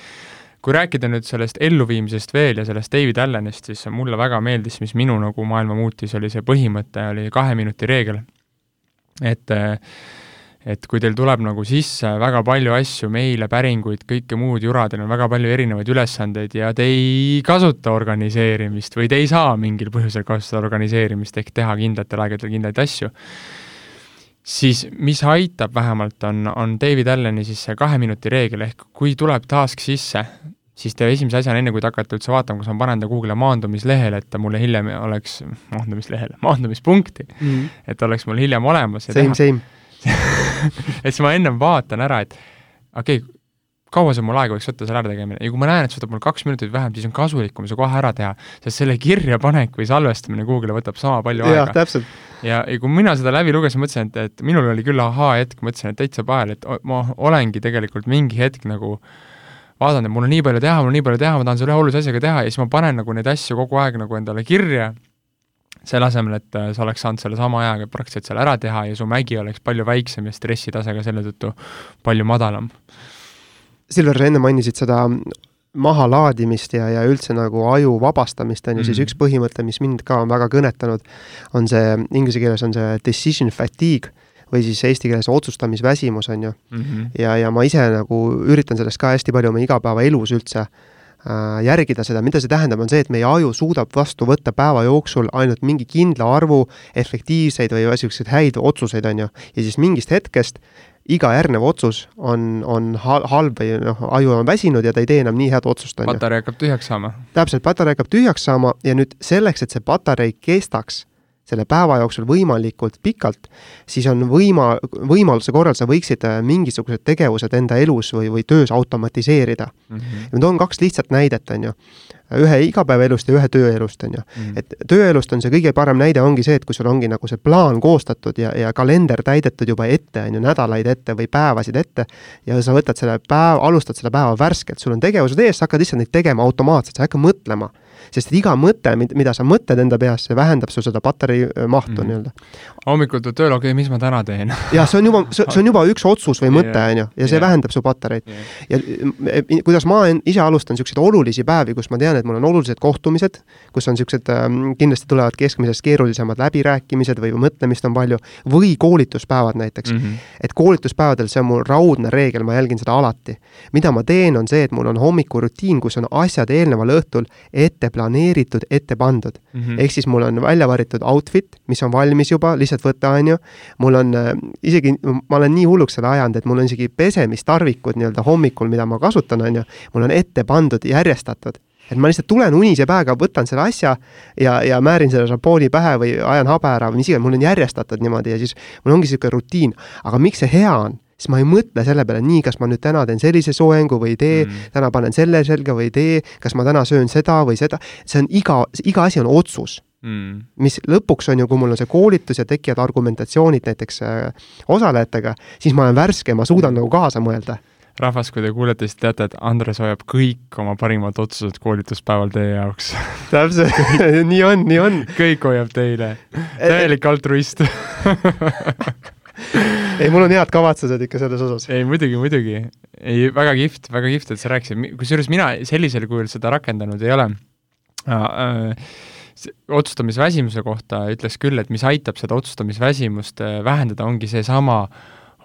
kui rääkida nüüd sellest elluviimisest veel ja sellest David Allanist, siis mulle väga meeldis, mis minu nagu maailma muutis, oli see põhimõte, oli kahe minuti reegel. et äh, et kui teil tuleb nagu sisse väga palju asju, meile, päringuid, kõike muud jura, teil on väga palju erinevaid ülesandeid ja te ei kasuta organiseerimist või te ei saa mingil põhjusel kasutada organiseerimist ehk teha kindlatel aegadel kindlaid asju, siis mis aitab vähemalt, on, on David Allani siis see kahe minuti reegel, ehk kui tuleb task sisse, siis te esimese asjana, enne kui te hakkate üldse vaatama, kas ma panen ta kuhugile maandumislehele, et ta mulle hiljem oleks, maandumislehele, maandumispunkti mm, -hmm. et oleks mul hiljem olemas. Same, same <laughs> et siis ma ennem vaatan ära, et okei okay,, kaua see mul aega võiks võtta selle ärategemine? Ja kui ma näen, et see võtab mul kaks minutit vähem, siis on kasulikum see kohe ära teha, sest selle kirjapanek või salvestamine kuhugile võtab sama palju ja, aega. ja, ja kui mina seda läbi lugesin, mõtlesin, et, et minul oli küll ahaa-hetk, mõtlesin, et täitsa pahel, et ma olengi tegelikult mingi hetk nagu vaadanud, et mul on nii palju teha, mul on nii palju teha, ma tahan selle ühe olulise asjaga teha ja siis ma panen nagu neid asju kogu aeg nagu endale kirja selle asemel, et äh, sa oleks saanud selle sama ajaga praktiliselt selle ära teha ja su mägi oleks palju väiksem ja stressitase ka selle tõttu palju madalam. Silver, sa enne mainisid seda mahalaadimist ja, ja üldse nagu aju vabastamist, on ju, siis mm. üks põhimõte, mis mind ka on väga kõnetanud, on see, inglise keeles on see decision fatigue või siis eesti keeles otsustamisväsimus, on ju mm. -hmm. ja, ja ma ise nagu üritan sellest ka hästi palju oma igapäevaelus üldse Äh, järgida seda, mida see tähendab, on see, et meie aju suudab vastu võtta päeva jooksul ainult mingi kindla arvu efektiivseid või niisuguseid häid otsuseid, on ju, ja siis mingist hetkest iga järgnev otsus on, on halb või noh, aju on väsinud ja ta ei tee enam nii head otsust, patarei hakkab tühjaks saama. täpselt, patarei hakkab tühjaks saama ja nüüd selleks, et see patarei kestaks selle päeva jooksul võimalikult pikalt, siis on võima-, võimaluse korral sa võiksid äh, mingisugused tegevused enda elus või, või töös automatiseerida mm. -hmm. ja ma toon kaks lihtsat näidet, on ju. ühe igapäevaelust ja ühe tööelust, on ju. Mm. et tööelust on see kõige parem näide ongi see, et kui sul ongi nagu see plaan koostatud ja, ja kalender täidetud juba ette, on ju, nädalaid ette või päevasid ette, ja sa võtad selle päeva, alustad selle päeva värskelt, sul on tegevused ees, sa hakkad lihtsalt neid tegema automaatselt, sa ei hakka mõtlema sest iga mõte, mida sa mõtled enda peas, see vähendab su seda patarei äh, mahtu mm. nii-öelda. hommikul tuled tööle, okei okay,, mis ma täna teen <laughs> jah, see on juba, see on juba üks otsus või mõte, on ju, ja see yeah. vähendab su patareid yeah.. ja kuidas ma ise alustan niisuguseid olulisi päevi, kus ma tean, et mul on olulised kohtumised, kus on niisugused ähm,, kindlasti tulevad keskmisest keerulisemad läbirääkimised või mõtlemist on palju, või koolituspäevad näiteks mm. -hmm. et koolituspäevadel, see on mul raudne reegel, ma jälgin seda alati. mida ma teen, on see, et mul on hommikurutiin, kus on asjad eelneval õhtul ette planeeritud, ette pandud. Mm -hmm.. ehk siis mul on välja varitud outfit, mis on valmis juba, lihtsalt võtta, on ju, mul on äh, isegi, ma olen nii hulluks selle ajanud, et mul on isegi pesemistarvikud nii-öelda hommikul, mida ma kasutan, on ju, mul on ette pandud, järjestatud. Et ma lihtsalt tulen unise päevaga, võtan selle asja ja, ja määrin selle šampooni pähe või ajan habe ära või mis iganes, mul on järjestatud niimoodi ja siis mul ongi niisugune rutiin. aga miks see hea on? Siis ma ei mõtle selle peale, nii, kas ma nüüd täna teen sellise soengu või ei tee mm., täna panen selle selga või ei tee, kas ma täna söön seda või seda, see on iga, iga asi on otsus. Mm.. mis lõpuks on ju, kui mul on see koolitus ja tekivad argumentatsioonid näiteks äh, osalejatega, siis ma olen värske, ma suudan nagu kaasa mõelda. Rahvas, kui te kuulete, siis teate, et Andres hoiab kõik oma parimad otsused koolituspäeval teie jaoks. <laughs> Täpselt. <laughs> Nii on, nii on. kõik hoiab teile, täielik altruist <laughs> ei, mul on head kavatsused ikka selles osas. ei, muidugi, muidugi. ei, väga kihvt, väga kihvt, et sa rääkisid, kusjuures mina sellisel kujul seda rakendanud ei ole äh, otsustamisväsimuse kohta ütleks küll, et mis aitab seda otsustamisväsimust äh, vähendada, ongi seesama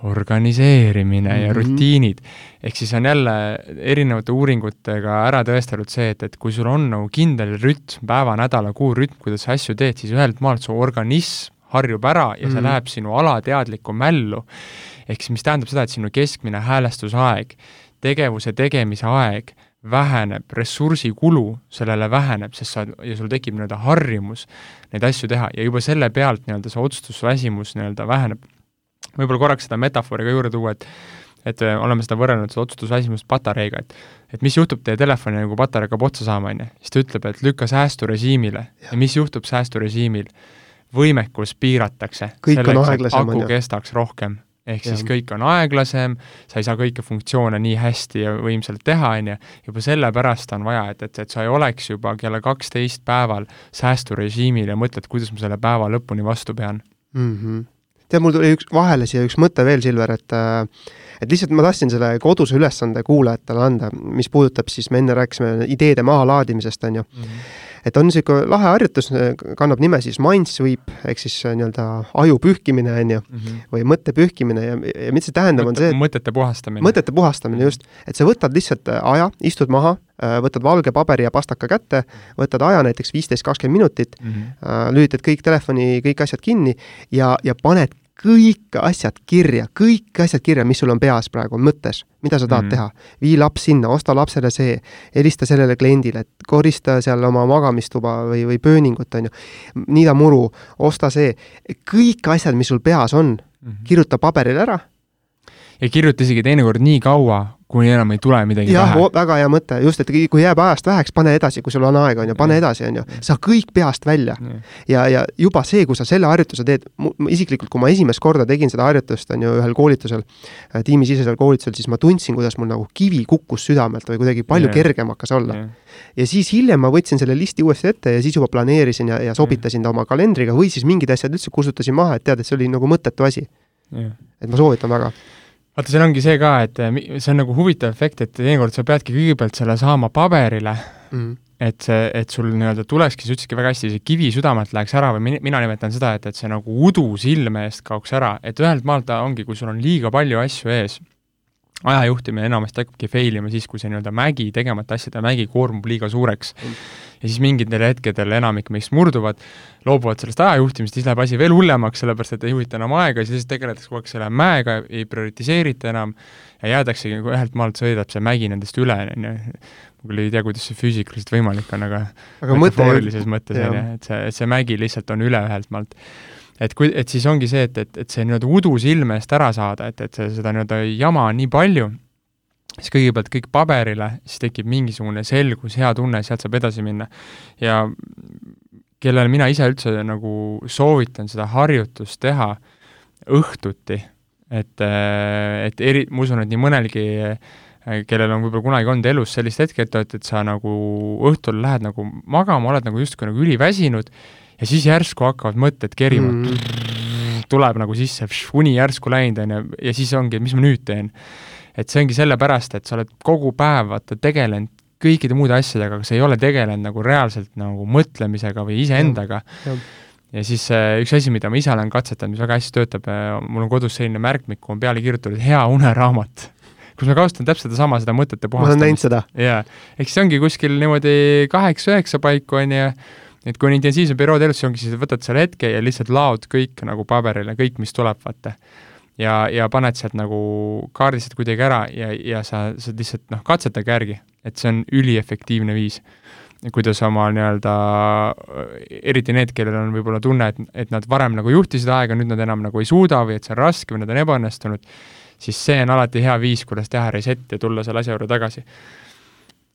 organiseerimine mm -hmm. ja mhm. rutiinid. ehk siis on jälle erinevate uuringutega ära tõestatud see, et, et kui sul on nagu kindel rütm, päeva, nädala, kuu rütm, kuidas sa asju teed, siis ühelt maalt su organism harjub ära ja mm. see mhm. läheb sinu alateadlikku mällu. ehk siis mis tähendab seda, et sinu keskmine häälestusaeg, tegevuse tegemise aeg väheneb, ressursikulu sellele väheneb, sest sa, ja sul tekib nii-öelda harjumus neid asju teha ja juba selle pealt nii-öelda see otsustusväsimus nii-öelda väheneb. võib-olla korraks seda metafoori ka juurde tuua, et et äh, oleme seda võrrelnud, seda otsustusväsimust patareiga, et et mis juhtub teie telefoni, kui patarei hakkab otsa saama, on ju, siis ta ütleb, et lükka säästurežiimile ja. ja mis juhtub säästurežiimil võimekus piiratakse. on aeglasem, on ju. kestaks rohkem. ehk ja. siis kõik on aeglasem, sa ei saa kõiki funktsioone nii hästi ja võimsalt teha, on ju, juba sellepärast on vaja, et, et, et sa ei oleks juba kella kaksteist päeval säästurežiimil ja mõtled, kuidas ma selle päeva lõpuni vastu pean mm. -hmm. tead, mul tuli üks, vahele siia üks mõte veel, Silver, et äh, et lihtsalt ma tahtsin selle koduse ülesande kuulajatele anda, mis puudutab siis, me enne rääkisime ideede mahalaadimisest, on ju mm. -hmm et on niisugune lahe harjutus, kannab nime siis mind sweep ehk siis äh, nii-öelda aju pühkimine, on ju, mhm. või mõtte pühkimine ja, ja mida see tähendab, on see, et mõtete puhastamine. mõtete puhastamine, just. et sa võtad lihtsalt äh, aja, istud maha, äh, võtad valge paberi ja pastaka kätte, võtad aja näiteks viisteist, kakskümmend minutit mm, -hmm. lülitad kõik telefoni, kõik asjad kinni ja, ja paned kõik asjad kirja, kõik asjad kirja, mis sul on peas praegu mõttes, mida sa tahad mm teha. vii laps sinna, osta lapsele see, helista sellele kliendile, korista seal oma magamistuba või, või pööningut, on ju. niida muru, osta see, kõik asjad, mis sul peas on mm, -hmm. kirjuta paberile ära. ja kirjuta isegi teinekord nii kaua, kuni enam ei tule midagi jah, väga hea mõte, just, et kui jääb ajast väheks, pane edasi, kui sul on aega, on ju, pane edasi, on ju, sa kõik peast välja. ja, ja juba see, kui sa selle harjutuse teed, isiklikult, kui ma esimest korda tegin seda harjutust, on ju, ühel koolitusel, äh, tiimisisesel koolitusel, siis ma tundsin, kuidas mul nagu kivi kukkus südamelt või kuidagi palju yeah. kergem hakkas olla. Ja siis hiljem ma võtsin selle listi uuesti ette ja siis juba planeerisin ja, ja sobitasin ta oma kalendriga või siis mingid asjad üldse kustutasin maha, et tead, et see oli nagu mõttetu asi. Et ma soovitan väga vaata, seal ongi see ka, et eh, see on nagu huvitav efekt, et teinekord sa peadki kõigepealt selle saama paberile mm., et see, et sul nii-öelda tulekski, sa ütlesidki väga hästi, see kivi südamelt läheks ära või mina, mina nimetan seda, et, et see nagu udu silme eest kaoks ära, et ühelt maalt ta ongi, kui sul on liiga palju asju ees, ajajuhtimine enamasti hakkabki fail ima siis, kui see nii-öelda mägi, tegemata asjade mägi koormub liiga suureks mm ja siis mingitel hetkedel enamik meist murduvad, loobuvad sellest ajajuhtimist, siis läheb asi veel hullemaks, sellepärast et ei juhita enam aega, siis tegeletakse kogu aeg selle mäega, ei prioritiseerita enam ja jäädaksegi, kui ühelt maalt sõidab see mägi nendest üle, on ju. ma küll ei tea, kuidas see füüsikaliselt võimalik on, aga aga metafoorilises mõttes, on ju, et see, see mägi lihtsalt on üle ühelt maalt et kui, et siis ongi see, et, et, et see nii-öelda udu silme eest ära saada, et, et see, seda nii-öelda jama on nii palju siis kõigepealt kõik paberile, siis tekib mingisugune selgus, hea tunne, sealt saab edasi minna. ja kellele mina ise üldse nagu soovitan seda harjutust teha õhtuti, et, et eri, ma usun, et nii mõnelgi kellel on võib-olla kunagi olnud elus sellist hetke, et, et, et sa nagu õhtul lähed nagu magama, oled nagu justkui nagu üliväsinud ja siis järsku hakkavad mõtted kerima mm., tuleb nagu sisse, uni järsku läinud, on ju, ja siis ongi, mis ma nüüd teen. Et see ongi sellepärast, et sa oled kogu päev, vaata, tegelenud kõikide muude asjadega, aga sa ei ole tegelenud nagu reaalselt nagu mõtlemisega või iseendaga. ja siis äh, üks asi, mida ma ise olen katsetanud, mis väga hästi töötab äh,, mul on kodus selline märkmik, kuhu on peale kirjutatud hea uneraamat <laughs> kus ma kasutan täpselt sedasama, seda mõtete puhastamist. ma olen näinud seda. jaa, ehk siis ongi kuskil niimoodi kaheksa-üheksa paiku, on ju, et kui on intensiivsem periood elus, siis ongi siis, võtad selle hetke ja lihtsalt laod kõik nagu paberile, kõik, mis tuleb, vaata. Ja, ja paned sealt nagu, kaardistad kuidagi ära ja, ja sa, sa lihtsalt noh, katsetage järgi, et see on üliefektiivne viis kuidas oma nii-öelda, eriti need, kellel on võib-olla tunne, et, et nad varem nagu juhtisid aega, nüüd nad enam nagu ei suuda või et see on raske või nad on ebaõnnestunud, siis see on alati hea viis, kuidas teha reset ja tulla selle asja juurde tagasi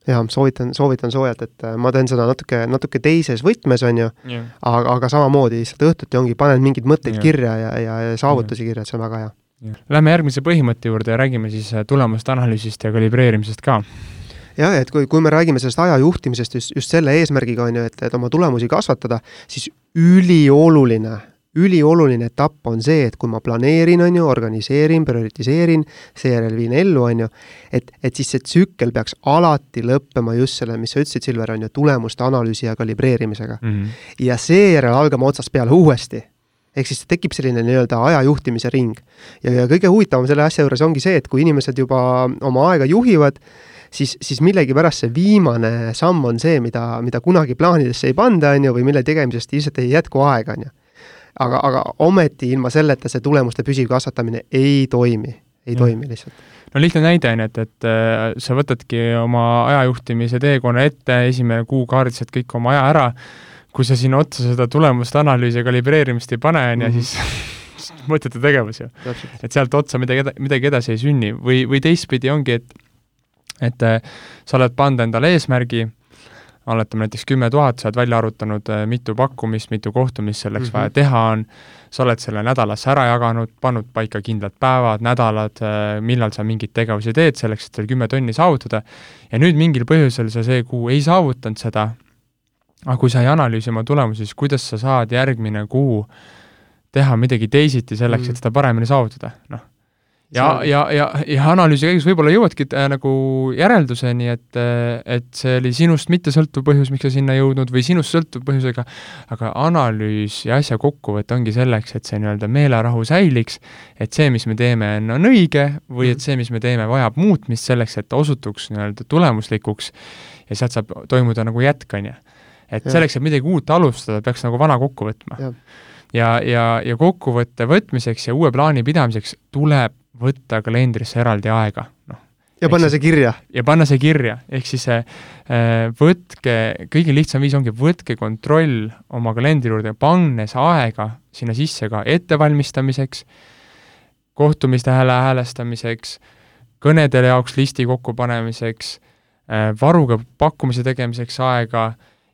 jah, soovitan, soovitan soojalt, et äh, ma teen seda natuke, natuke teises võtmes, on ju yeah., aga, aga samamoodi lihtsalt õhtuti ongi, paned mingeid mõtteid yeah. kirja ja, ja, ja saavutusi yeah. kirja, et see on väga hea. Lähme järgmise põhimõtte juurde ja räägime siis äh, tulemuste analüüsist ja kalibreerimisest ka jah, et kui, kui me räägime sellest aja juhtimisest just, just selle eesmärgiga, on ju, et, et oma tulemusi kasvatada, siis ülioluline ülioluline etapp on see, et kui ma planeerin, on ju, organiseerin, prioritiseerin, seejärel viin ellu, on ju, et, et siis see tsükkel peaks alati lõppema just selle, mis sa ütlesid, Silver, on ju, tulemuste analüüsi ja kalibreerimisega mm. -hmm. ja seejärel algama otsast peale uuesti ehk siis tekib selline nii-öelda aja juhtimise ring. ja, ja kõige huvitavam selle asja juures ongi see, et kui inimesed juba oma aega juhivad, siis, siis millegipärast see viimane samm on see, mida, mida kunagi plaanidesse ei panda, on ju, või mille tegemisest lihtsalt ei jätku aega, on ju aga, aga ometi ilma selleta see tulemuste püsiv kasvatamine ei toimi, ei ja. toimi lihtsalt. no lihtne näide on, et, et äh, sa võtadki oma ajajuhtimise teekonna ette, esimene kuu kaardistad kõik oma aja ära, kui sa sinna otsa seda tulemuste analüüsi ja kalibreerimist ei pane, on ju, mhm. siis <laughs> mõttetu tegevus ju. et sealt otsa midagi, midagi edasi ei sünni või, või teistpidi ongi, et et äh, sa oled pannud endale eesmärgi, oletame näiteks kümme tuhat, sa oled välja arvutanud, äh, mitu pakkumist, mitu kohtumist selleks mm -hmm. vaja teha on, sa oled selle nädalasse ära jaganud, pannud paika kindlad päevad, nädalad, äh, millal sa mingeid tegevusi teed selleks, et seal kümme tonni saavutada, ja nüüd mingil põhjusel sa see kuu ei saavutanud seda, aga kui sa ei analüüsi oma tulemusi, siis kuidas sa saad järgmine kuu teha midagi teisiti selleks mm, -hmm. et seda paremini saavutada, noh ja, ja, ja, ja analüüsi käigus võib-olla jõuadki äh, nagu järelduseni, et, äh, et see oli sinust mittesõltuv põhjus, miks sa sinna jõudnud, või sinust sõltuv põhjusega, aga analüüs ja asja kokkuvõte ongi selleks, et see nii-öelda meelerahu säiliks, et see, mis me teeme, on, õige või et mhm. see, mis me teeme, vajab muutmist selleks, et ta osutuks nii-öelda tulemuslikuks ja sealt saab toimuda nagu jätk, on ju. et ja. selleks, et midagi uut alustada, peaks nagu vana kokku võtma ja ja, ja, ja kokkuvõtte võtmiseks ja uue plaani pidamiseks tuleb võtta kalendrisse eraldi aega, noh. ja panna see kirja. ja panna see kirja, ehk siis äh, võtke, kõige lihtsam viis ongi, võtke kontroll oma kalendri juurde, pannes aega sinna sisse ka ettevalmistamiseks, kohtumiste hääle häälestamiseks, kõnedele jaoks listi kokkupanemiseks äh,, varuga pakkumise tegemiseks aega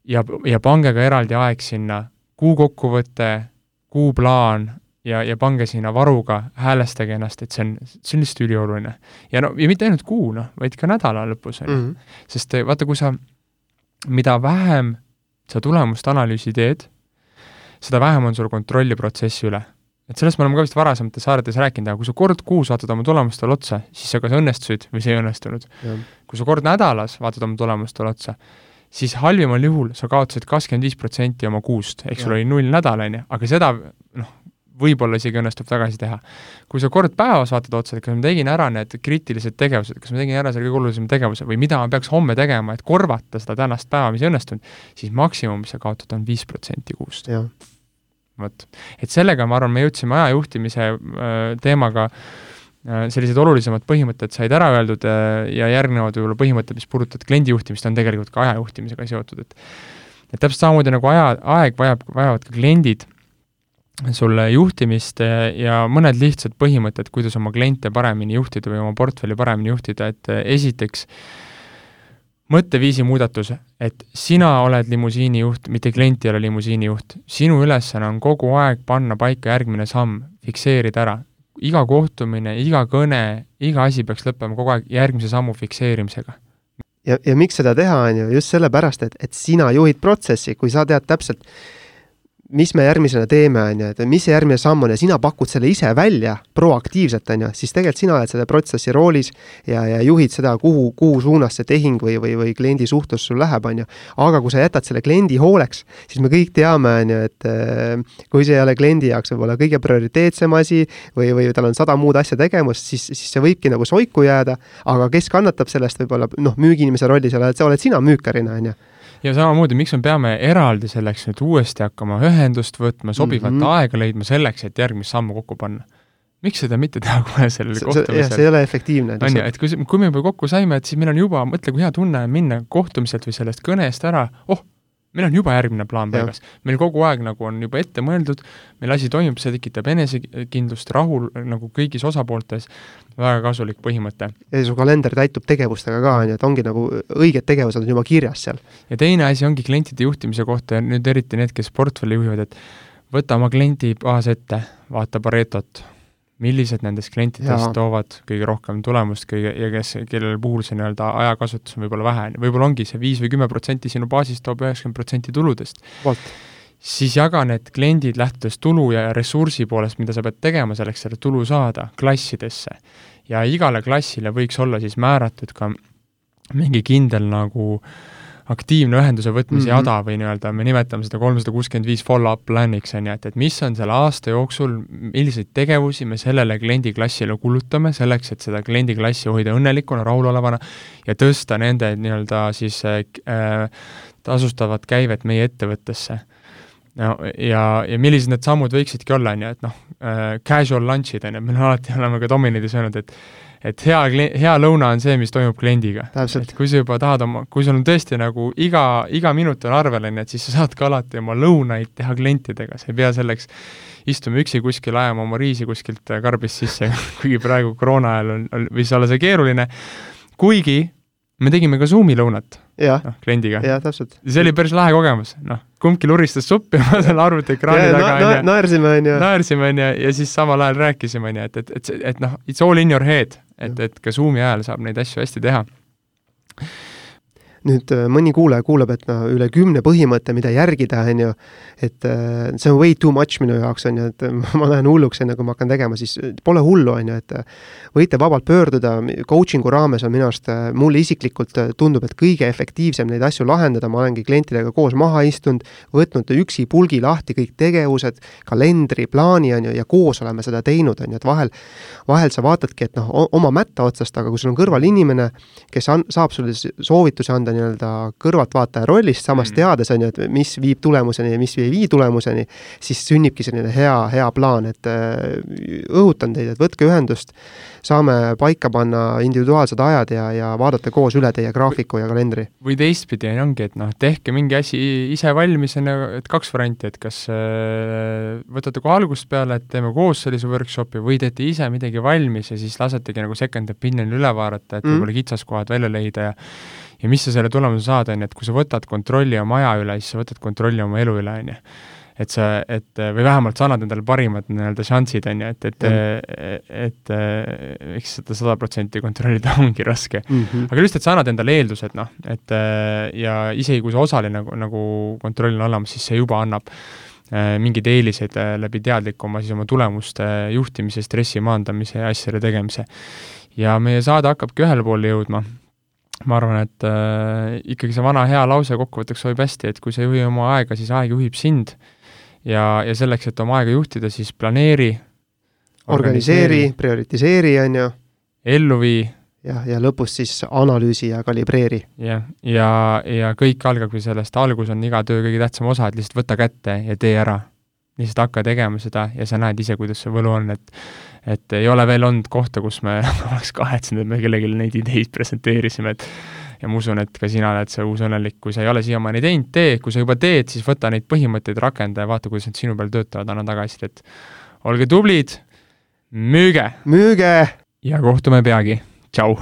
ja, ja pange ka eraldi aeg sinna kuu kokkuvõte, kuuplaan ja, ja pange sinna varuga, häälestage ennast, et see on, see on lihtsalt ülioluline. ja no, ja mitte ainult kuu, noh, vaid ka nädala lõpus, on ju. Mhm. sest eh, vaata, kui sa, mida vähem sa tulemust analüüsi teed, seda vähem on sul kontrolli protsessi üle. et sellest me oleme ka vist varasemates saadetes rääkinud, aga kui sa kord kuus vaatad oma tulemustele otsa, siis sa kas õnnestusid või see ei õnnestunud. kui sa kord nädalas vaatad oma tulemustele otsa, siis halvimal juhul sa kaotasid kakskümmend viis protsenti oma kuust, ehk sul oli null nädal, on ju, aga seda noh, võib-olla isegi õnnestub tagasi teha. kui sa kord päevas vaatad otsa, et kas ma tegin ära need kriitilised tegevused, kas ma tegin ära selle kõige olulisema tegevuse või mida ma peaks homme tegema, et korvata seda tänast päeva, mis ei õnnestunud, siis maksimum, mis sa kaotad, on viis protsenti kuust. vot, et sellega, ma arvan, me jõudsime aja juhtimise äh, teemaga äh, sellised olulisemad põhimõtted said ära öeldud äh, ja järgnevad võib-olla põhimõtted, mis puudutavad kliendi juhtimist, on tegelikult ka aja juhtimisega seotud, et et täpselt samamoodi nagu aja, aeg vajab, vajavad ka kliendid sulle juhtimist ja mõned lihtsad põhimõtted, kuidas oma kliente paremini juhtida või oma portfelli paremini juhtida, et esiteks mõtteviisi muudatus, et sina oled limusiinijuht, mitte klient ei ole limusiinijuht. sinu ülesanne on kogu aeg panna paika järgmine samm, fikseerida ära. iga kohtumine, iga kõne, iga asi peaks lõppema kogu aeg järgmise sammu fikseerimisega. ja, ja miks seda teha, on ju, just sellepärast, et, et sina juhid protsessi, kui sa tead täpselt, mis me järgmisena teeme, on ju, et mis see järgmine samm on ja sina pakud selle ise välja proaktiivselt, on ju, siis tegelikult sina oled selle protsessi roolis ja, ja juhid seda, kuhu, kuhu suunas see tehing või, või, või kliendi suhtlus sul läheb, on ju. aga kui sa jätad selle kliendi hooleks, siis me kõik teame, on ju, et äh, kui see ei ole kliendi jaoks võib-olla kõige prioriteetsem asi või, või tal on sada muud asja tegemist, siis, siis see võibki nagu soiku jääda, aga kes kannatab sellest võib-olla, noh, müügiinimese rollis oled, oled sina müükärina, on ju ja samamoodi, miks me peame eraldi selleks nüüd uuesti hakkama ühendust võtma, sobivat mm -hmm. aega leidma selleks, et järgmist sammu kokku panna? miks seda mitte teha kohe sellel kohtumisel? see ei ole efektiivne. on ju, et kui, kui me juba kokku saime, et siis meil on juba, mõtle, kui hea tunne on minna kohtumiselt või sellest kõnest ära, oh, meil on juba järgmine plaan paigas. meil kogu aeg nagu on juba ette mõeldud, meil asi toimub, see tekitab enesekindlust, rahul nagu kõigis osapooltes, väga kasulik põhimõte. ja su kalender täitub tegevustega ka, on ju, et ongi nagu õiged tegevused on juba kirjas seal. ja teine asi ongi klientide juhtimise kohta ja nüüd eriti need, kes portfelli juhivad, et võta oma kliendi baas ette, vaata Paretot millised nendest klientidest Jaa. toovad kõige rohkem tulemust kõige, ja kes, kellel puhul see nii-öelda ajakasutus on võib-olla vähe, võib-olla ongi see viis või kümme protsenti sinu baasist toob üheksakümmend protsenti tuludest. siis jaga need kliendid lähtudes tulu ja ressursi poolest, mida sa pead tegema selleks, selle tulu saada, klassidesse. ja igale klassile võiks olla siis määratud ka mingi kindel nagu äh, aktiivne ühenduse võtmise mm -hmm. jada või nii-öelda me nimetame seda kolmsada kuuskümmend viis follow-up plan'iks, on ju, et, et mis on selle aasta jooksul, milliseid tegevusi me sellele kliendiklassile kulutame, selleks et seda kliendiklassi hoida õnnelikuna, rahulolevana ja tõsta nende nii-öelda siis äh, tasustavat käivet meie ettevõttesse no ja, ja millised need sammud võiksidki olla, on ju, et noh äh,, casual lunch'id, on ju, me alati oleme ka Dominidis öelnud, et et hea, hea lõuna on see, mis toimub kliendiga. et kui sa juba tahad oma, kui sul on tõesti nagu iga, iga minut on arvel, on ju, et siis sa saad ka alati oma lõunaid teha klientidega, sa ei pea selleks istuma üksi kuskil, ajama oma riisi kuskilt karbist sisse <laughs> kuigi praegu koroona ajal on, on, võis olla see keeruline, kuigi me tegime ka Zoomi lõunat noh, kliendiga. jah, täpselt. see oli päris lahe kogemus, noh, kumbki luristas suppi oma selle arvutiekraani taga, on ju. naersime, on ju. naersime, on ju, ja siis samal ajal rääkisime, on ju, et, et, et, et noh, it's all in your head, et, et ka Zoomi ajal saab neid asju hästi teha nüüd äh, mõni kuulaja kuuleb, et noh, üle kümne põhimõtte, mida järgida, on ju, et äh, see on way too much minu jaoks, on ju, et <laughs> ma lähen hulluks, enne kui ma hakkan tegema, siis pole hullu, on ju, et võite vabalt pöörduda, coaching'u raames on minu arust, mulle isiklikult tundub, et kõige efektiivsem neid asju lahendada, ma olengi klientidega koos maha istunud, võtnud üksi pulgi lahti kõik tegevused, kalendri, plaani, on ju, ja koos oleme seda teinud, on ju, et vahel, vahel sa vaatadki, et noh, oma mätta otsast, aga kui sul on kõrval inimene, kes an-, saab sulle soovitusi anda nii-öelda kõrvaltvaataja rollist, samas mm. teades, on ju, et mis viib tulemuseni ja mis ei vii tulemuseni, siis sünnibki selline hea, hea plaan, et õhutan teid, et võtke ühendust saame paika panna individuaalsed ajad ja, ja vaadata koos üle teie graafiku ja kalendri. või teistpidi ongi, et noh, tehke mingi asi ise valmis, on ju, et kaks varianti, et kas äh, võtate kohe algusest peale, et teeme koos sellise workshopi või teete ise midagi valmis ja siis lasetegi nagu second opinion'i üle vaadata, et mm. võib-olla kitsaskohad välja leida ja ja mis sa selle tulemuse saad, on ju, et kui sa võtad kontrolli oma aja üle, siis sa võtad kontrolli oma elu üle, on ju et sa, et või vähemalt sa annad endale parimad nii-öelda šansid, on ju, et, et, et, et eks seda sada protsenti kontrollida <laughs> ongi raske mm. -hmm. aga lihtsalt sa annad endale eeldused, noh, et ja isegi kui see osaline nagu, nagu kontroll on olemas, siis see juba annab äh, mingeid eeliseid äh, läbi teadlikuma siis oma tulemuste juhtimise, stressi maandamise ja asjade tegemise. ja meie saade hakkabki ühele poole jõudma ma arvan, et äh, ikkagi see vana hea lause kokkuvõtteks sobib hästi, et kui sa ei juhi oma aega, siis aeg juhib sind ja, ja selleks, et oma aega juhtida, siis planeeri, organiseeri, prioritiseeri, on ju. ellu vii. jah, ja lõpus siis analüüsi ja kalibreeri. jah, ja, ja, ja kõik algabki sellest, algus on iga töö kõige tähtsam osa, et lihtsalt võta kätte ja tee ära. lihtsalt hakka tegema seda ja sa näed ise, kuidas see võlu on, et et ei ole veel olnud kohta, kus me <laughs> oleks kahetsenud, et me kellelegi neid ideid presenteerisime, et ja ma usun, et ka sina oled see uus õnnelik, kui sa ei ole siiamaani teinud, tee, kui sa juba teed, siis võta neid põhimõtteid, rakenda ja vaata, kuidas need sinu peal töötavad, anna tagasisidet. olge tublid, müüge! müüge! ja kohtume peagi, tšau!